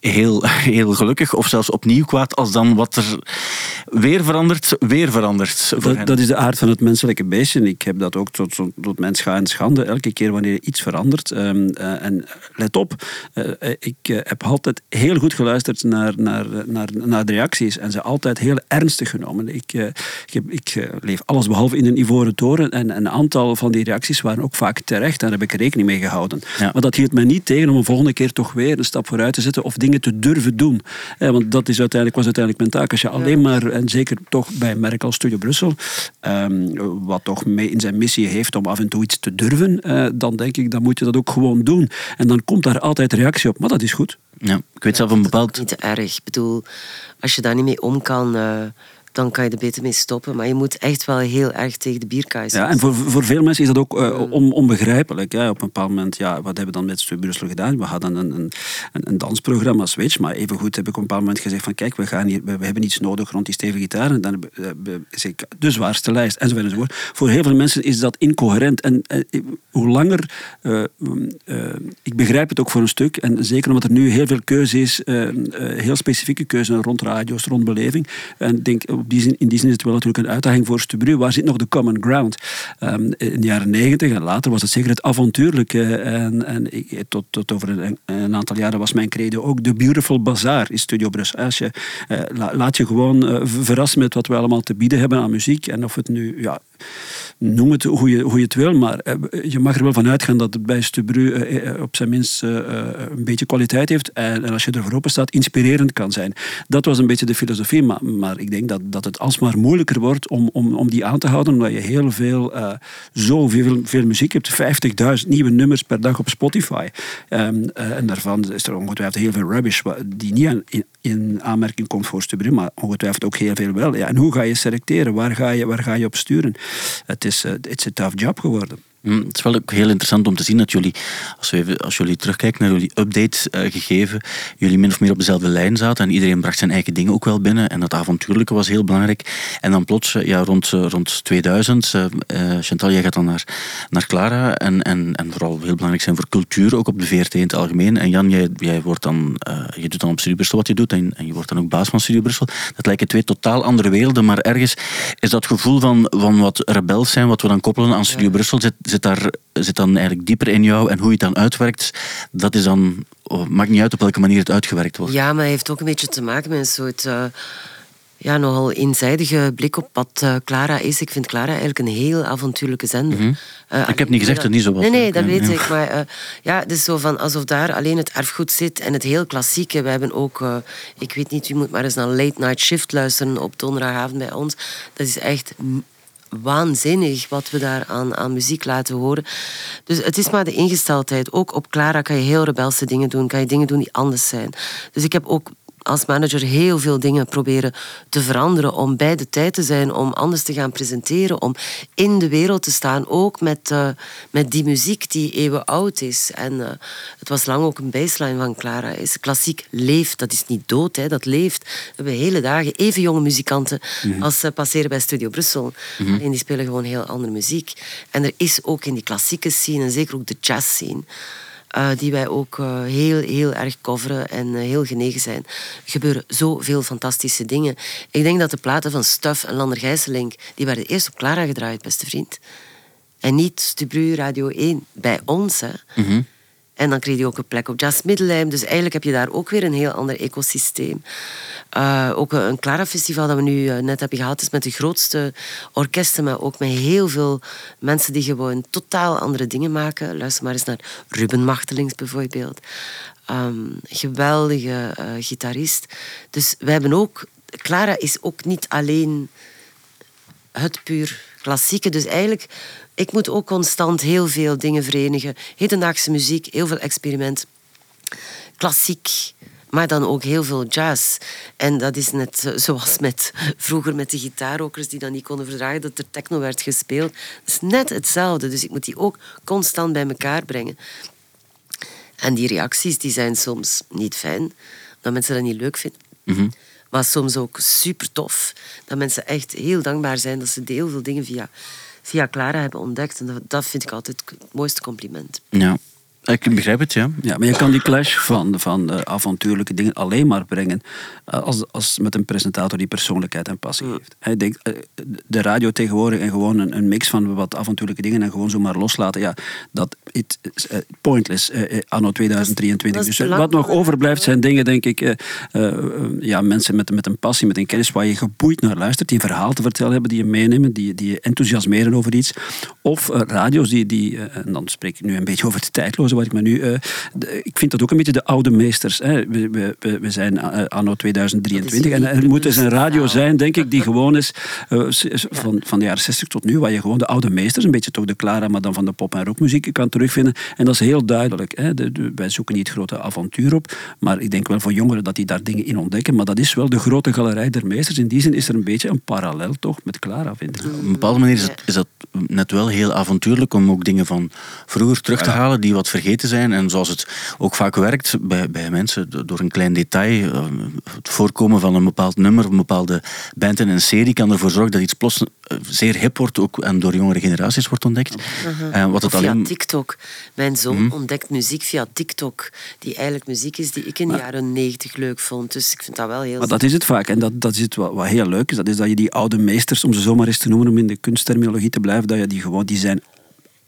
heel heel, gelukkig of zelfs opnieuw kwaad als dan wat er weer verandert, weer verandert. Dat, dat, is de aard van het menselijke beestje. Ik heb dat ook tot, tot mijn scha en schande. Elke keer wanneer iets verandert. Um, uh, en let op, uh, ik uh, heb altijd heel goed geluisterd naar, naar, naar, naar de reacties en ze altijd heel ernstig genomen. Ik, ik, heb, ik leef alles behalve in een ivoren toren en een aantal van die reacties waren ook vaak terecht. Daar heb ik rekening mee gehouden. Ja. Maar dat hield mij niet tegen om een volgende keer toch weer een stap vooruit te zetten of dingen te durven doen. want dat is uiteindelijk, was uiteindelijk mijn taak. Als je alleen maar, en zeker toch bij een merk als Studio Brussel, um, wat toch mee in zijn missie heeft om af en toe iets te durven, uh, dan denk ik, dan moet je dat ook gewoon doen. En dan komt daar altijd reactie op. Maar dat is goed. Ja, ik weet zelf een bepaald... Niet te erg. Ik bedoel, als je daar niet mee om kan... Uh dan kan je er beter mee stoppen. Maar je moet echt wel heel erg tegen de bierkaai Ja, en voor, voor veel mensen is dat ook uh, on, onbegrijpelijk. Hè. Op een bepaald moment, ja, wat hebben we dan met Studio Brussel gedaan? We hadden een, een, een, dansprogramma, Switch. Maar evengoed heb ik op een bepaald moment gezegd van kijk, we, gaan hier, we, hebben iets nodig rond die stevige gitaar. En dan is ik de zwaarste lijst, enzovoort, enzovoort. Voor heel veel mensen is dat incoherent. En uh, hoe langer... Uh, ik begrijp het ook voor een stuk. En zeker omdat er nu heel veel keuze is, heel specifieke keuze rond radio's, rond beleving. En denk, die in die zin is het wel natuurlijk een uitdaging voor Stubru. Waar zit nog de common ground? Um, in de jaren negentig en later was het zeker het avontuurlijke. En, en ik, tot, tot over een, aantal jaren was mijn credo ook de Beautiful Bazaar in Studio Brussel. Als je, uh, laat je gewoon uh, verrassen met wat we allemaal te bieden hebben aan muziek. En of het nu ja, noem het hoe je, hoe je het wil, maar eh, je mag er wel van uitgaan dat het bij Stubru eh, eh, op zijn minst een beetje kwaliteit heeft en, als je ervoor open staat, inspirerend kan zijn. Dat was een beetje de filosofie, maar, maar ik denk dat, dat het alsmaar moeilijker wordt om, om, om die aan te houden, omdat je heel veel, uh, zoveel veel muziek hebt, 50.000 nieuwe nummers per dag op Spotify. Um, uh, en daarvan is er ongetwijfeld heel veel rubbish die niet in, in aanmerking komt voor Stubru, maar ongetwijfeld ook heel veel wel. Ja, en hoe ga je selecteren? Waar ga je, waar ga je op sturen? Het is uh, tough job geworden. Mm, het is wel ook heel interessant om te zien dat jullie, als, we, als jullie terugkijken naar jullie update uh, gegeven, jullie min of meer op dezelfde lijn zaten en iedereen bracht zijn eigen dingen ook wel binnen en dat avontuurlijke was heel belangrijk. En dan plots, eh, ja, rond, uh, rond 2000, uh, Chantal, jij gaat dan naar, naar Clara en, en, en vooral heel belangrijk zijn voor cultuur, ook op de VRT in het algemeen. En Jan, jij, jij wordt dan, je doet dan op Studio Brussel wat je doet en, en, je wordt dan ook baas van Studio Brussel. Dat lijken twee totaal andere werelden, maar ergens is dat gevoel van, van wat rebels zijn, wat we dan koppelen aan Studio Brussel, zit, zit, daar, zit dan eigenlijk dieper in jou. En hoe je het dan uitwerkt, dat is dan, oh, maakt niet uit op welke manier het uitgewerkt wordt. Ja, maar het heeft ook een beetje te maken met een soort... Uh, ja, nogal eenzijdige blik op wat uh, Clara is. Ik vind Clara eigenlijk een heel avontuurlijke zender. Mm -hmm. uh, ik heb niet gezegd dat het niet zo was. Nee, nee, dat weet ik. Maar ja, het is zo van alsof daar alleen het erfgoed zit en het heel klassieke. We hebben ook, ik weet niet, u moet maar eens naar Late Night Shift luisteren op donderdagavond bij ons. Dat is echt waanzinnig wat we daar aan, aan muziek laten horen. Dus het is maar de ingesteldheid. Ook op Clara kan je heel rebelse dingen doen. Kan je dingen doen die anders zijn. Dus ik heb ook als manager heel veel dingen proberen te veranderen om bij de tijd te zijn, om anders te gaan presenteren, om in de wereld te staan, ook met, uh, met die muziek die eeuwen oud is. En uh, het was lang ook een baseline van Clara. Is klassiek leeft, dat is niet dood, hè, dat leeft. We hebben hele dagen even jonge muzikanten mm als ze passeren bij Studio Brussel. Mm En die spelen gewoon heel andere muziek. En er is ook in die klassieke scene, en zeker ook de jazz scene, uh, die wij ook uh, heel, heel erg coveren en uh, heel genegen zijn. Er gebeuren zoveel fantastische dingen. Ik denk dat de platen van Stuff en Lander Gijsselink, die werden eerst op Clara gedraaid, beste vriend. En niet Stubru Radio 1 bij ons. Hè. -hmm. En dan kreeg je ook een plek op Jazz Middelheim. Dus eigenlijk heb je daar ook weer een heel ander ecosysteem. Uh, ook een Clara-festival dat we nu uh, net hebben gehad, is met de grootste orkesten, maar ook met heel veel mensen die gewoon totaal andere dingen maken. Luister maar eens naar Ruben Machtelings bijvoorbeeld. Um, geweldige uh, gitarist. Dus wij hebben ook... Clara is ook niet alleen het puur klassieke. Dus eigenlijk ik moet ook constant heel veel dingen verenigen. Hedendaagse muziek, heel veel experiment. Klassiek, maar dan ook heel veel jazz. En dat is net zoals met, vroeger met de gitaarrokers die dan niet konden verdragen dat er techno werd gespeeld. Dat is net hetzelfde. Dus ik moet die ook constant bij elkaar brengen. En die reacties die zijn soms niet fijn, dat mensen dat niet leuk vinden. Mm Maar soms ook super tof. Dat mensen echt heel dankbaar zijn dat ze heel veel dingen via via Clara hebben ontdekt. En dat, vind ik altijd het mooiste compliment. Ja. Ik begrijp het, ja. ja. Maar je kan die clash van, van uh, avontuurlijke dingen alleen maar brengen uh, als, als met een presentator die persoonlijkheid en passie heeft. Hij denkt, uh, de radio tegenwoordig en gewoon een, een, mix van wat avontuurlijke dingen en gewoon zomaar loslaten, ja, dat is pointless anno 2023. Dus wat nog overblijft zijn dingen, denk ik, ja, mensen met, met een passie, met een kennis waar je geboeid naar luistert, die een verhaal te vertellen hebben, die je meenemen, die, die je enthousiasmeren over iets. Of radio's die, die en dan spreek ik nu een beetje over het tijdloze ik me nu... Uh, ik vind dat ook een beetje de oude meesters. Hè. We, we, we zijn uh, anno 2023 en er moet dus een radio zijn, denk ik, die gewoon is uh, van, van de jaren 60 tot nu, waar je gewoon de oude meesters, een beetje toch de Clara, maar dan van de pop- en rockmuziek kan terugvinden. En dat is heel duidelijk. Hè. De, de, wij zoeken niet het grote avontuur op, maar ik denk wel voor jongeren dat die daar dingen in ontdekken. Maar dat is wel de grote galerij der meesters. In die zin is er een beetje een parallel toch met Clara, vind ik. Op een bepaalde manier is, het, is dat net wel heel avontuurlijk om ook dingen van vroeger terug te halen die wat vergeten vergeten zijn. En zoals het ook vaak werkt bij, bij mensen, door een klein detail, eh, het voorkomen van een bepaald nummer, een bepaalde band in een serie kan ervoor zorgen dat iets plots zeer hip wordt ook, en door jongere generaties wordt ontdekt. Uh wat het via alleen... TikTok. Mijn zoon mhm. ontdekt muziek via TikTok, die eigenlijk muziek is die ik in de jaren negentig leuk vond. Dus ik vind dat wel heel... Maar dat is het vaak. En dat, dat is het wat, wat heel leuk is. Dat is dat je die oude meesters, om ze zomaar eens te noemen, om in de kunstterminologie te blijven, dat je die gewoon, die zijn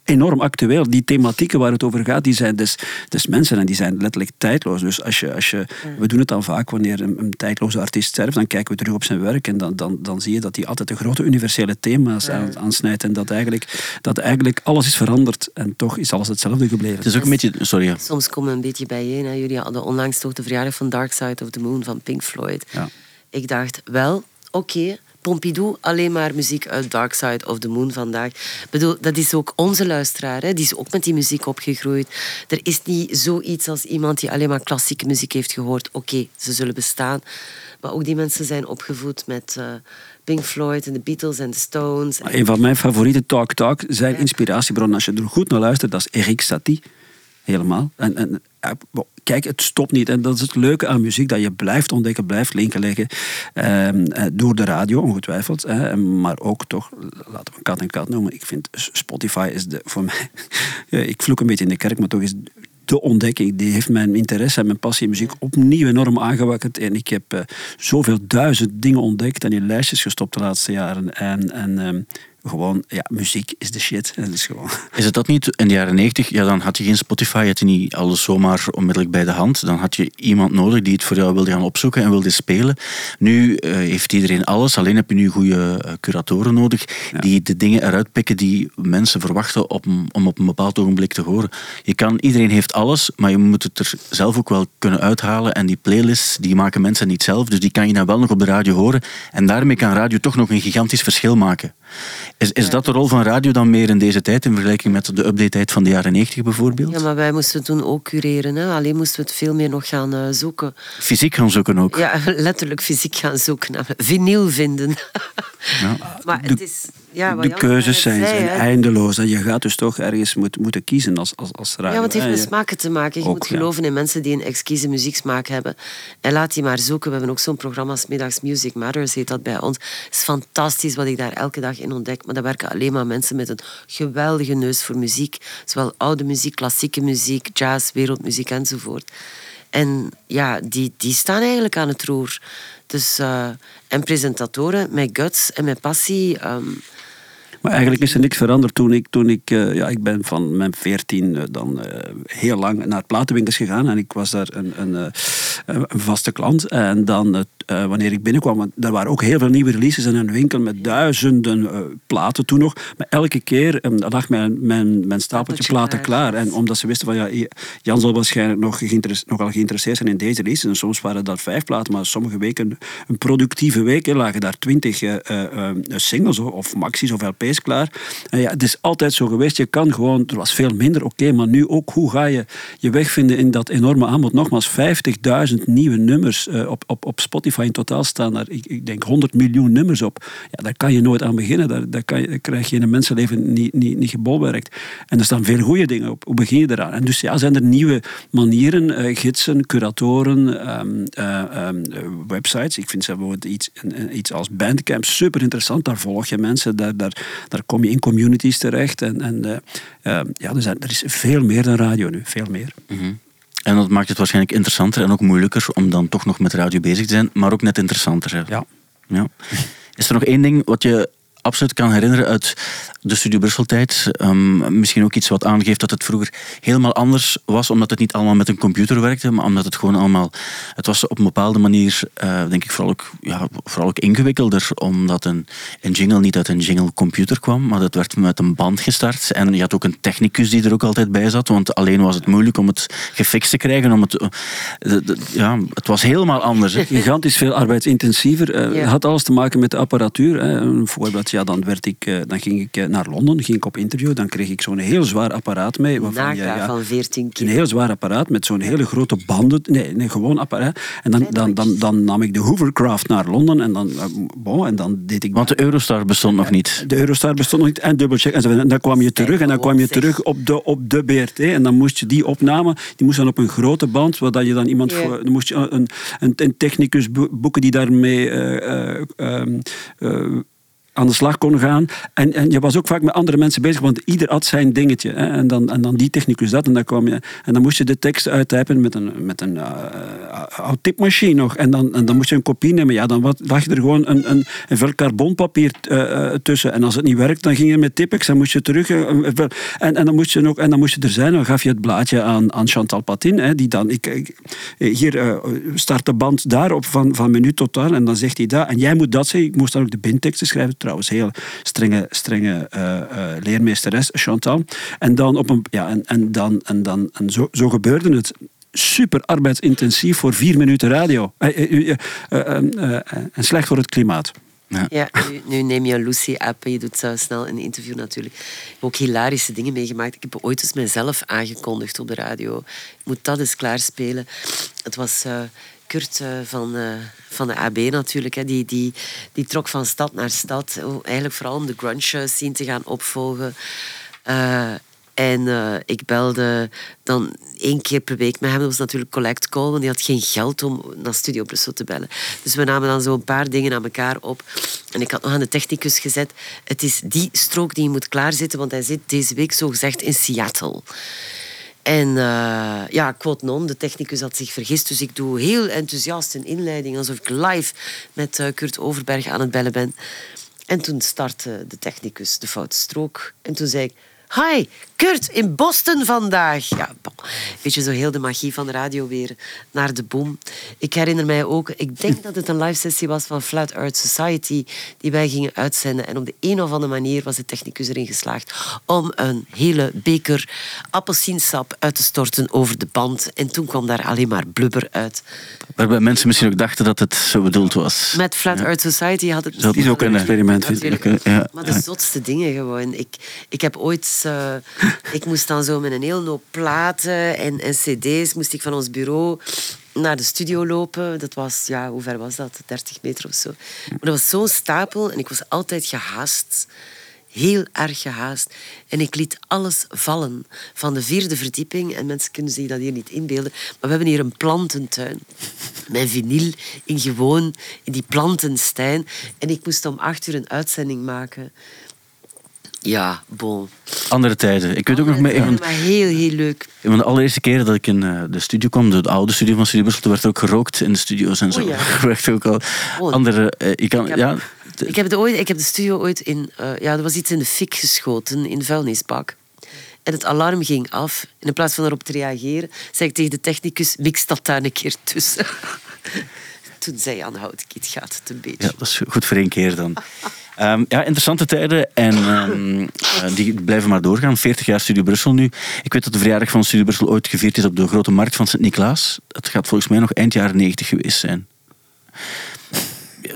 enorm actueel. Die thematieken waar het over gaat, die zijn des, des mensen en die zijn letterlijk tijdloos. Dus als je, als je, we doen het dan vaak wanneer een, een tijdloze artiest sterft, dan kijken we terug op zijn werk en dan, dan, dan zie je dat hij altijd de grote universele thema's aansnijdt en dat eigenlijk, dat eigenlijk alles is veranderd en toch is alles hetzelfde gebleven. Het is ook een beetje... Sorry. Soms komen we een beetje bijeen. Hè. Jullie hadden onlangs toch de verjaardag van Dark Side of the Moon van Pink Floyd. Ja. Ik dacht, wel, oké, Pompidou alleen maar muziek uit Dark Side of the Moon vandaag. Ik bedoel, dat is ook onze luisteraar. Hè? Die is ook met die muziek opgegroeid. Er is niet zoiets als iemand die alleen maar klassieke muziek heeft gehoord. Oké, ze zullen bestaan. Maar ook die mensen zijn opgevoed met uh, Pink Floyd en de Beatles en de Stones. Een van mijn favoriete Talk Talk zijn ja. inspiratiebronnen. Als je er goed naar luistert, dat is Eric Satie. Helemaal. En, en kijk, het stopt niet. En dat is het leuke aan muziek, dat je blijft ontdekken, blijft linken leggen. Ehm, eh, door de radio, ongetwijfeld. Maar ook toch, laten we kat en kat noemen. Ik vind Spotify is de, voor mij... ik vloek een beetje in de kerk, maar toch is de ontdekking. Die heeft mijn interesse en mijn passie in muziek opnieuw enorm aangewakkerd. En ik heb uh, zoveel duizend dingen ontdekt en in lijstjes gestopt de laatste jaren. En, en ehm, gewoon, ja, muziek is de shit. is, gewoon... is het dat niet in de jaren 90? Ja, dan had je geen Spotify, had je niet alles zomaar onmiddellijk bij de hand. Dan had je iemand nodig die het voor jou wilde gaan opzoeken en wilde spelen. Nu uh, heeft iedereen alles, alleen heb je nu goede uh, curatoren nodig die de dingen eruit pikken die mensen verwachten om, om op een bepaald ogenblik te horen. Je kan, iedereen heeft alles, maar je moet het er zelf ook wel kunnen uithalen. En die playlists, die maken mensen niet zelf, dus die kan je dan wel nog op de radio horen. En daarmee kan radio toch nog een gigantisch verschil maken. Is, is dat de rol van radio dan meer in deze tijd in vergelijking met de update-tijd van de jaren 90 bijvoorbeeld? Ja, maar wij moesten toen ook cureren. Hè. Alleen moesten we het veel meer nog gaan uh, zoeken. Fysiek gaan zoeken ook? Ja, letterlijk fysiek gaan zoeken. Vinyl vinden. Ja. maar het is ja, de keuzes zijn, zijn eindeloos. En je gaat dus toch ergens moet, moeten kiezen als, als, als radio. Ja, want het heeft met smaken te maken. Je moet geloven in mensen die een exquise muzieksmaak hebben. En laat die maar zoeken. We hebben ook zo'n programma als Middags Music Matters, heet dat bij ons. Het is fantastisch wat ik daar elke dag in ontdek. Maar daar werken alleen maar mensen met een geweldige neus voor muziek. Zowel oude muziek, klassieke muziek, jazz, wereldmuziek enzovoort. En ja, die, die staan eigenlijk aan het roer. Dus, uh, en presentatoren met guts en met passie... Um, maar eigenlijk is er niks veranderd toen ik, toen ik uh, ja, ik ben van mijn veertien uh, dan uh, heel lang naar platenwinkels gegaan en ik was daar een, een, een vaste klant. En dan wanneer ik binnenkwam, want er waren ook heel veel nieuwe releases in een winkel met duizenden platen toen nog. Maar elke keer um, lag mijn, mijn, mijn stapeltje platen klaar. En omdat ze wisten van ja, Jan zal waarschijnlijk nog nogal geïnteresseerd zijn in deze releases. En soms waren dat vijf platen, maar sommige weken, een productieve week, lagen daar twintig singles of maxi's of LP's klaar. En ja, het is altijd zo geweest. Je kan gewoon, er was veel minder, oké, maar nu ook, hoe ga je je weg vinden in dat enorme aanbod? Nogmaals, 50.000 nieuwe nummers uh, op, op, op Spotify in totaal staan er, ik, ik, denk, 100 miljoen nummers op. Ja, daar kan je nooit aan beginnen. Daar, daar, kan je, krijg je in een mensenleven niet, niet, niet gebolwerkt. En er staan veel goede dingen op. Hoe begin je eraan? En dus ja, zijn er nieuwe manieren, uh, gidsen, curatoren, um, uh, um, websites. Ik vind bijvoorbeeld iets, iets als Bandcamp super interessant. Daar volg je mensen, daar, daar, daar kom je in communities terecht. En, en uh, ja, er, zijn, er, is veel meer dan radio nu, veel meer. Mhm. En dat maakt het waarschijnlijk interessanter en ook moeilijker om dan toch nog met radio bezig te zijn, maar ook net interessanter. Ja. ja. Is er nog één ding wat je absoluut kan herinneren uit de Studio Brussel-tijd. Um, misschien ook iets wat aangeeft dat het vroeger helemaal anders was, omdat het niet allemaal met een computer werkte, maar omdat het gewoon allemaal... Het was op een bepaalde manier, uh, denk ik, vooral ook, ja, vooral ook ingewikkelder, omdat een, een jingle niet uit een jingle-computer kwam, maar dat werd met een band gestart. En je had ook een technicus die er ook altijd bij zat, want alleen was het moeilijk om het gefixt te krijgen. Om het, uh, ja, het was helemaal anders. Gigantisch veel arbeidsintensiever. Uh, ja. Het had alles te maken met de apparatuur. Hè. Een voorbeeld, ja, dan, werd ik, dan ging ik naar Londen, ging ik op interview, dan kreeg ik zo'n heel zwaar apparaat mee. Waarvan je, ja, van 14 Een heel zwaar apparaat met zo'n hele grote banden. Nee, nee gewoon apparaat. En dan, dan, dan, dan, nam ik de Hoovercraft naar Londen en dan, eh, bon, en dan deed ik... Want de Eurostar bestond nog niet. De Eurostar bestond nog niet en dubbelcheck. En dan kwam je terug en dan kwam je terug op de, op de BRT en dan moest je die opname, die moest dan op een grote band, zodat je dan iemand voor... Dan moest je een, een, een technicus boeken die daarmee... Uh, uh, aan de slag kon gaan. En, en je was ook vaak met andere mensen bezig, want ieder had zijn dingetje. Hè. En, dan, en dan die technicus dat. En dan, kwam je, en dan moest je de tekst uittypen met een, met een uh, tipmachine nog. En dan, en dan moest je een kopie nemen. Ja, dan lag je er gewoon een, een, een vel carbonpapier uh, tussen. En als het niet werkt, dan ging je met Tipex en moest je terug. en, en, dan moest je nog, en dan moest je er zijn. Dan gaf je het blaadje aan, aan Chantal Patin. Hè, die dan, ik, hier start de band daarop van, van minuut tot dan. En dan zegt hij dat. En jij moet dat zeggen. Ik moest dan ook de bindteksten schrijven. Trouwens, heel strenge, strenge leermeesteres, Chantal. En dan op een. Ja, en, en dan. En dan en zo, zo gebeurde het super arbeidsintensief voor vier minuten radio. Eh, eh, eh, en slecht voor het klimaat. Ja, ja nu, nu, neem je een Lucy-app en je doet uh, snel een interview natuurlijk. Ik heb ook hilarische dingen meegemaakt. Ik heb ooit eens mezelf aangekondigd op de radio. Ik moet dat eens klaarspelen. Het was uh, Kurt uh, van, van de AB natuurlijk. Hè. Die, die, die trok van stad naar stad. Eigenlijk vooral om de grunge scene te gaan opvolgen. En uh, ik belde dan één keer per week met hem. Dat was natuurlijk collect call, want die had geen geld om naar Studio Brussel te bellen. Dus we namen dan zo een paar dingen aan elkaar op. En ik had nog aan de technicus gezet. Het is die strook die je moet klaarzetten, want hij zit deze week zo gezegd in Seattle. En uh, ja, quote non, de technicus had zich vergist. Dus ik doe heel enthousiast een inleiding, alsof ik live met uh, Kurt Overberg aan het bellen ben. En toen startte de technicus de foute strook. En toen zei ik... Hi, Kurt, in Boston vandaag. Ja, weet je, zo heel de magie van de radio weer naar de boom. Ik herinner mij ook, ik denk dat het een live sessie was van Flat Earth Society die wij gingen uitzenden. En op de een of andere manier was de technicus erin geslaagd om een hele beker appelsiensap uit te storten over de band. En toen kwam daar alleen maar blubber uit. Waarbij mensen misschien ook dachten dat het zo bedoeld was. Met Flat Earth Society had het... Dat is ook een experiment. Ja. Maar de zotste dingen gewoon. Ik, ik heb ooit... Uh, ik moest dan zo met een heel hoop platen en, en cd's moest ik van ons bureau naar de studio lopen. Dat was, ja, hoe ver was dat? 30 meter of zo. Maar dat was zo'n stapel en ik was altijd gehaast. Heel erg gehaast. En ik liet alles vallen van de vierde verdieping. En mensen kunnen zich dat hier niet inbeelden. Maar we hebben hier een plantentuin. Mijn vinyl in gewoon, in die plantenstijn. En ik moest om acht uur een uitzending maken ja, bon. Andere tijden. Ik weet ook nog mee. Maar heel, heel leuk. Van de allereerste keren dat ik in uh, de studio kwam, de oude studio van Studio Brussel, werd er ook gerookt in de studio's en zo. Oh, ja. werd ook al oh. andere. Uh, ik, kan, ik, heb, ja, ik, heb de ooit, ik heb de studio ooit in. Uh, ja, er was iets in de fik geschoten in vuilnisbak. En het alarm ging af. En in plaats van erop te reageren, zei ik tegen de technicus: mix dat daar een keer tussen. Toen zei Jan Houtkiet, gaat het een beetje. Ja, dat is goed voor één keer dan. Um, ja, interessante tijden en um, die blijven maar doorgaan. 40 jaar Studio Brussel nu. Ik weet dat de verjaardag van Studio Brussel ooit gevierd is op de Grote Markt van Sint-Niklaas. Dat gaat volgens mij nog eind jaren 90 geweest zijn.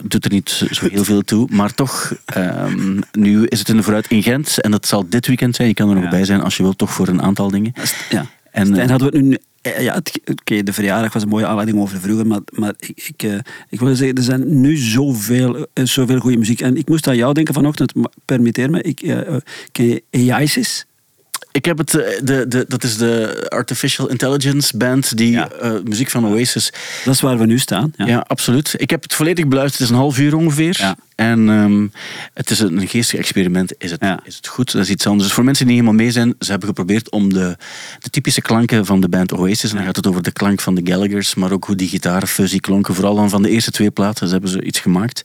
Doet er niet zo heel veel toe, maar toch, um, nu is het in de vooruit in Gent en dat zal dit weekend zijn. Je kan er nog bij zijn als je wilt, toch voor een aantal dingen. Ja. En, en hadden we het nu ja, oké, de verjaardag was een mooie aanleiding over vroeger, maar, maar ik, ik, eh, ik wil zeggen, er zijn nu zoveel, eh, zoveel goede muziek. En ik moest aan jou denken vanochtend, permitteer me, ik, uh, ken je AISIS? Ik heb het, de, de, dat is de Artificial Intelligence Band, die muziek van Oasis. Dat is waar we nu staan. Ja. ja. absoluut. Ik heb het volledig beluisterd, het is een half uur ongeveer. Ja. En um, het is een geestig experiment. Is het, is het goed? Dat is iets anders. Dus voor mensen die niet helemaal mee zijn, ze hebben geprobeerd om de, de typische klanken van de band Oasis, en dan gaat het over de klank van de Gallagher's, maar ook hoe die gitaarfusie klonken, vooral dan van de eerste twee platen, ze hebben ze iets gemaakt.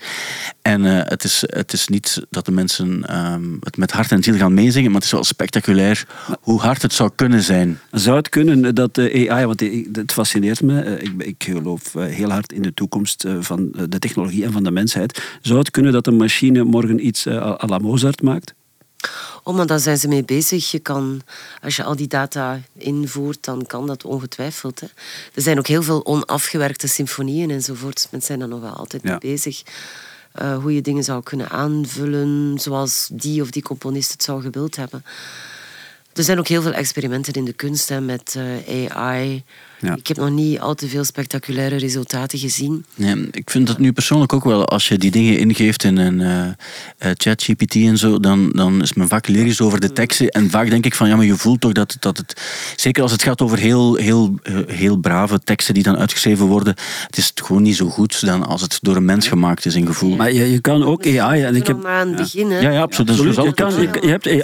En uh, het, is, het is niet dat de mensen um, het met hart en ziel gaan meezingen, maar het is wel spectaculair hoe hard het zou kunnen zijn. Zou het kunnen dat de AI, want het fascineert me, eh, ik, ik geloof eh, heel hard in de toekomst van de technologie en van de mensheid, zou het kunnen dat een machine morgen iets uh, à la Mozart maakt? Oh, maar daar zijn ze mee bezig. Je kan, als je al die data invoert, dan kan dat ongetwijfeld. Hè. Er zijn ook heel veel onafgewerkte symfonieën enzovoort. Mensen zijn daar nog wel altijd mee bezig. Uh, hoe je dingen zou kunnen aanvullen zoals die of die componist het zou gewild hebben. Er zijn ook heel veel experimenten in de kunst hè, met uh, AI. Ik heb nog niet al te veel spectaculaire resultaten gezien. Nee, ik vind het nu persoonlijk ook wel, als je die dingen ingeeft in een uh, chat GPT en zo, dan, dan is men vaak lyrisch over de teksten. En vaak denk ik van, ja, maar je voelt toch dat, dat het, zeker als het gaat over heel, heel, heel brave teksten die dan uitgeschreven worden, het is gewoon niet zo goed dan als het door een mens gemaakt is in gevoel. Maar je, je kan ook AI... En ik heb, maar aan het begin, Ja, ja, absoluut. absoluut. Je, kan, je, hebt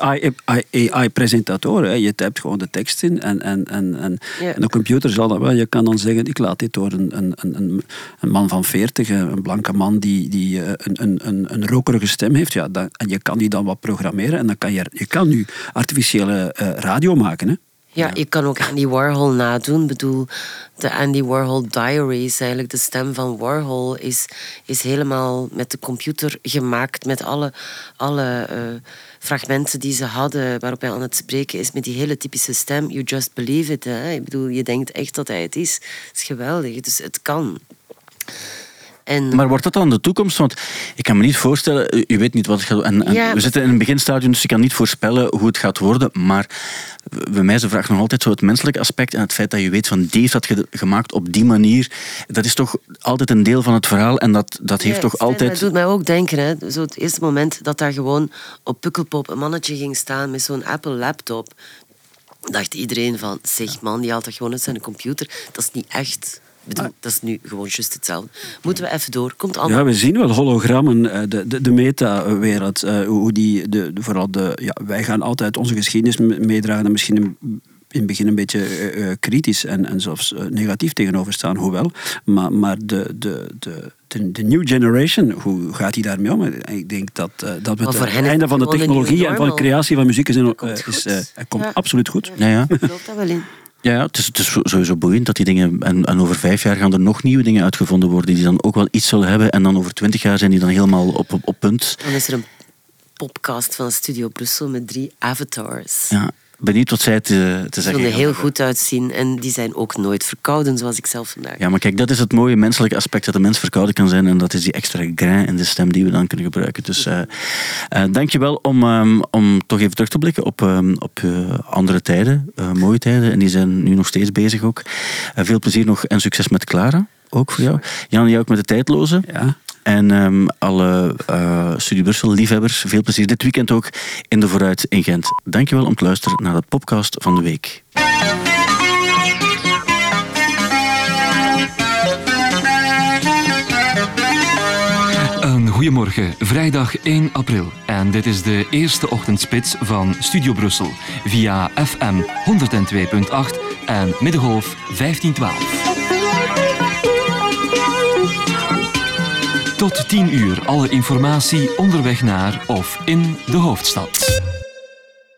AI-presentatoren, AI je typt gewoon de tekst in en, en, en, en, en de computer zal dat wel. Je kan dan zeggen, ik laat dit door een, een, een, een man van 40, een blanke man die, die eh, een, een, een, een rokerige stem heeft. Ja, dan, en je kan die dan wat programmeren en dan kan je, je kan nu artificiële uh, radio maken. Hè? Ja, je kan ook Andy Warhol nadoen. Ik bedoel, de Andy Warhol Diaries, eigenlijk de stem van Warhol, is, is helemaal met de computer gemaakt. Met alle, alle uh, fragmenten die ze hadden waarop hij aan het spreken is. Met die hele typische stem. You just believe it. Hè? Ik bedoel, je denkt echt dat hij het is. Het is geweldig. Dus het kan. En... Maar wordt dat dan de toekomst? Want ik kan me niet voorstellen, u weet niet wat het gaat en, en We zitten in een beginstadium, dus ik kan niet voorspellen hoe het gaat worden. Maar bij mij is de vraag nog altijd zo het menselijke aspect en het feit dat je weet van die heeft dat gemaakt op die manier. Dat is toch altijd een deel van het verhaal en dat, dat heeft toch altijd... Dat doet mij ook denken, hè. Zo het eerste moment dat daar gewoon op Pukkelpop een mannetje ging staan met zo'n Apple laptop dacht iedereen van, zeg man, die haalt dat gewoon uit zijn computer. Dat is niet echt dat is nu gewoon juist hetzelfde. Moeten we even door. Komt allemaal. Ja, we zien wel hologrammen, eh, de, de, de meta-wereld. Eh, hoe die, de, vooral de, ja, wij gaan altijd onze geschiedenis meedragen en misschien in het begin een beetje uh, kritisch en, en zelfs negatief tegenover staan, hoewel. Maar, maar de, de, de, de, de new generation, hoe gaat hij daarmee om? Ik denk dat, uh, dat we het einde van de technologie en van de creatie van muziek is, uh, is komt absoluut goed. Ja, ja. Ik geloof dat wel in. Ja, het, is, het is sowieso boeiend dat die dingen. En, en, over vijf jaar gaan er nog nieuwe dingen uitgevonden worden die dan ook wel iets zullen hebben. En dan over twintig jaar zijn die dan helemaal op, op, op punt. Dan is er een podcast van Studio Brussel met drie avatars. Ja, benieuwd wat zij te, te zeggen Die er heel goed uitzien en die zijn ook nooit verkouden, zoals ik zelf vandaag. Ja, maar kijk, dat is het mooie menselijke aspect dat de mens verkouden kan zijn en dat is die extra grain in de stem die we dan kunnen gebruiken. Dus uh, uh, dankjewel om, um, om toch even terug te blikken op, um, op uh, andere tijden, mooie tijden en die zijn nu nog steeds bezig ook. veel plezier nog en succes met Clara, ook voor jou. Jan, jij ook met de tijdloze. Ja. En um, alle uh, Studie Brussel liefhebbers, veel plezier dit weekend ook in de Vooruit in Gent. Dankjewel om te luisteren naar de podcast van de week. Goedemorgen, vrijdag 1 april. En dit is de eerste ochtendspits van Studio Brussel via FM 102.8 en Middengolf 1512. Tot 10 uur alle informatie onderweg naar of in de hoofdstad.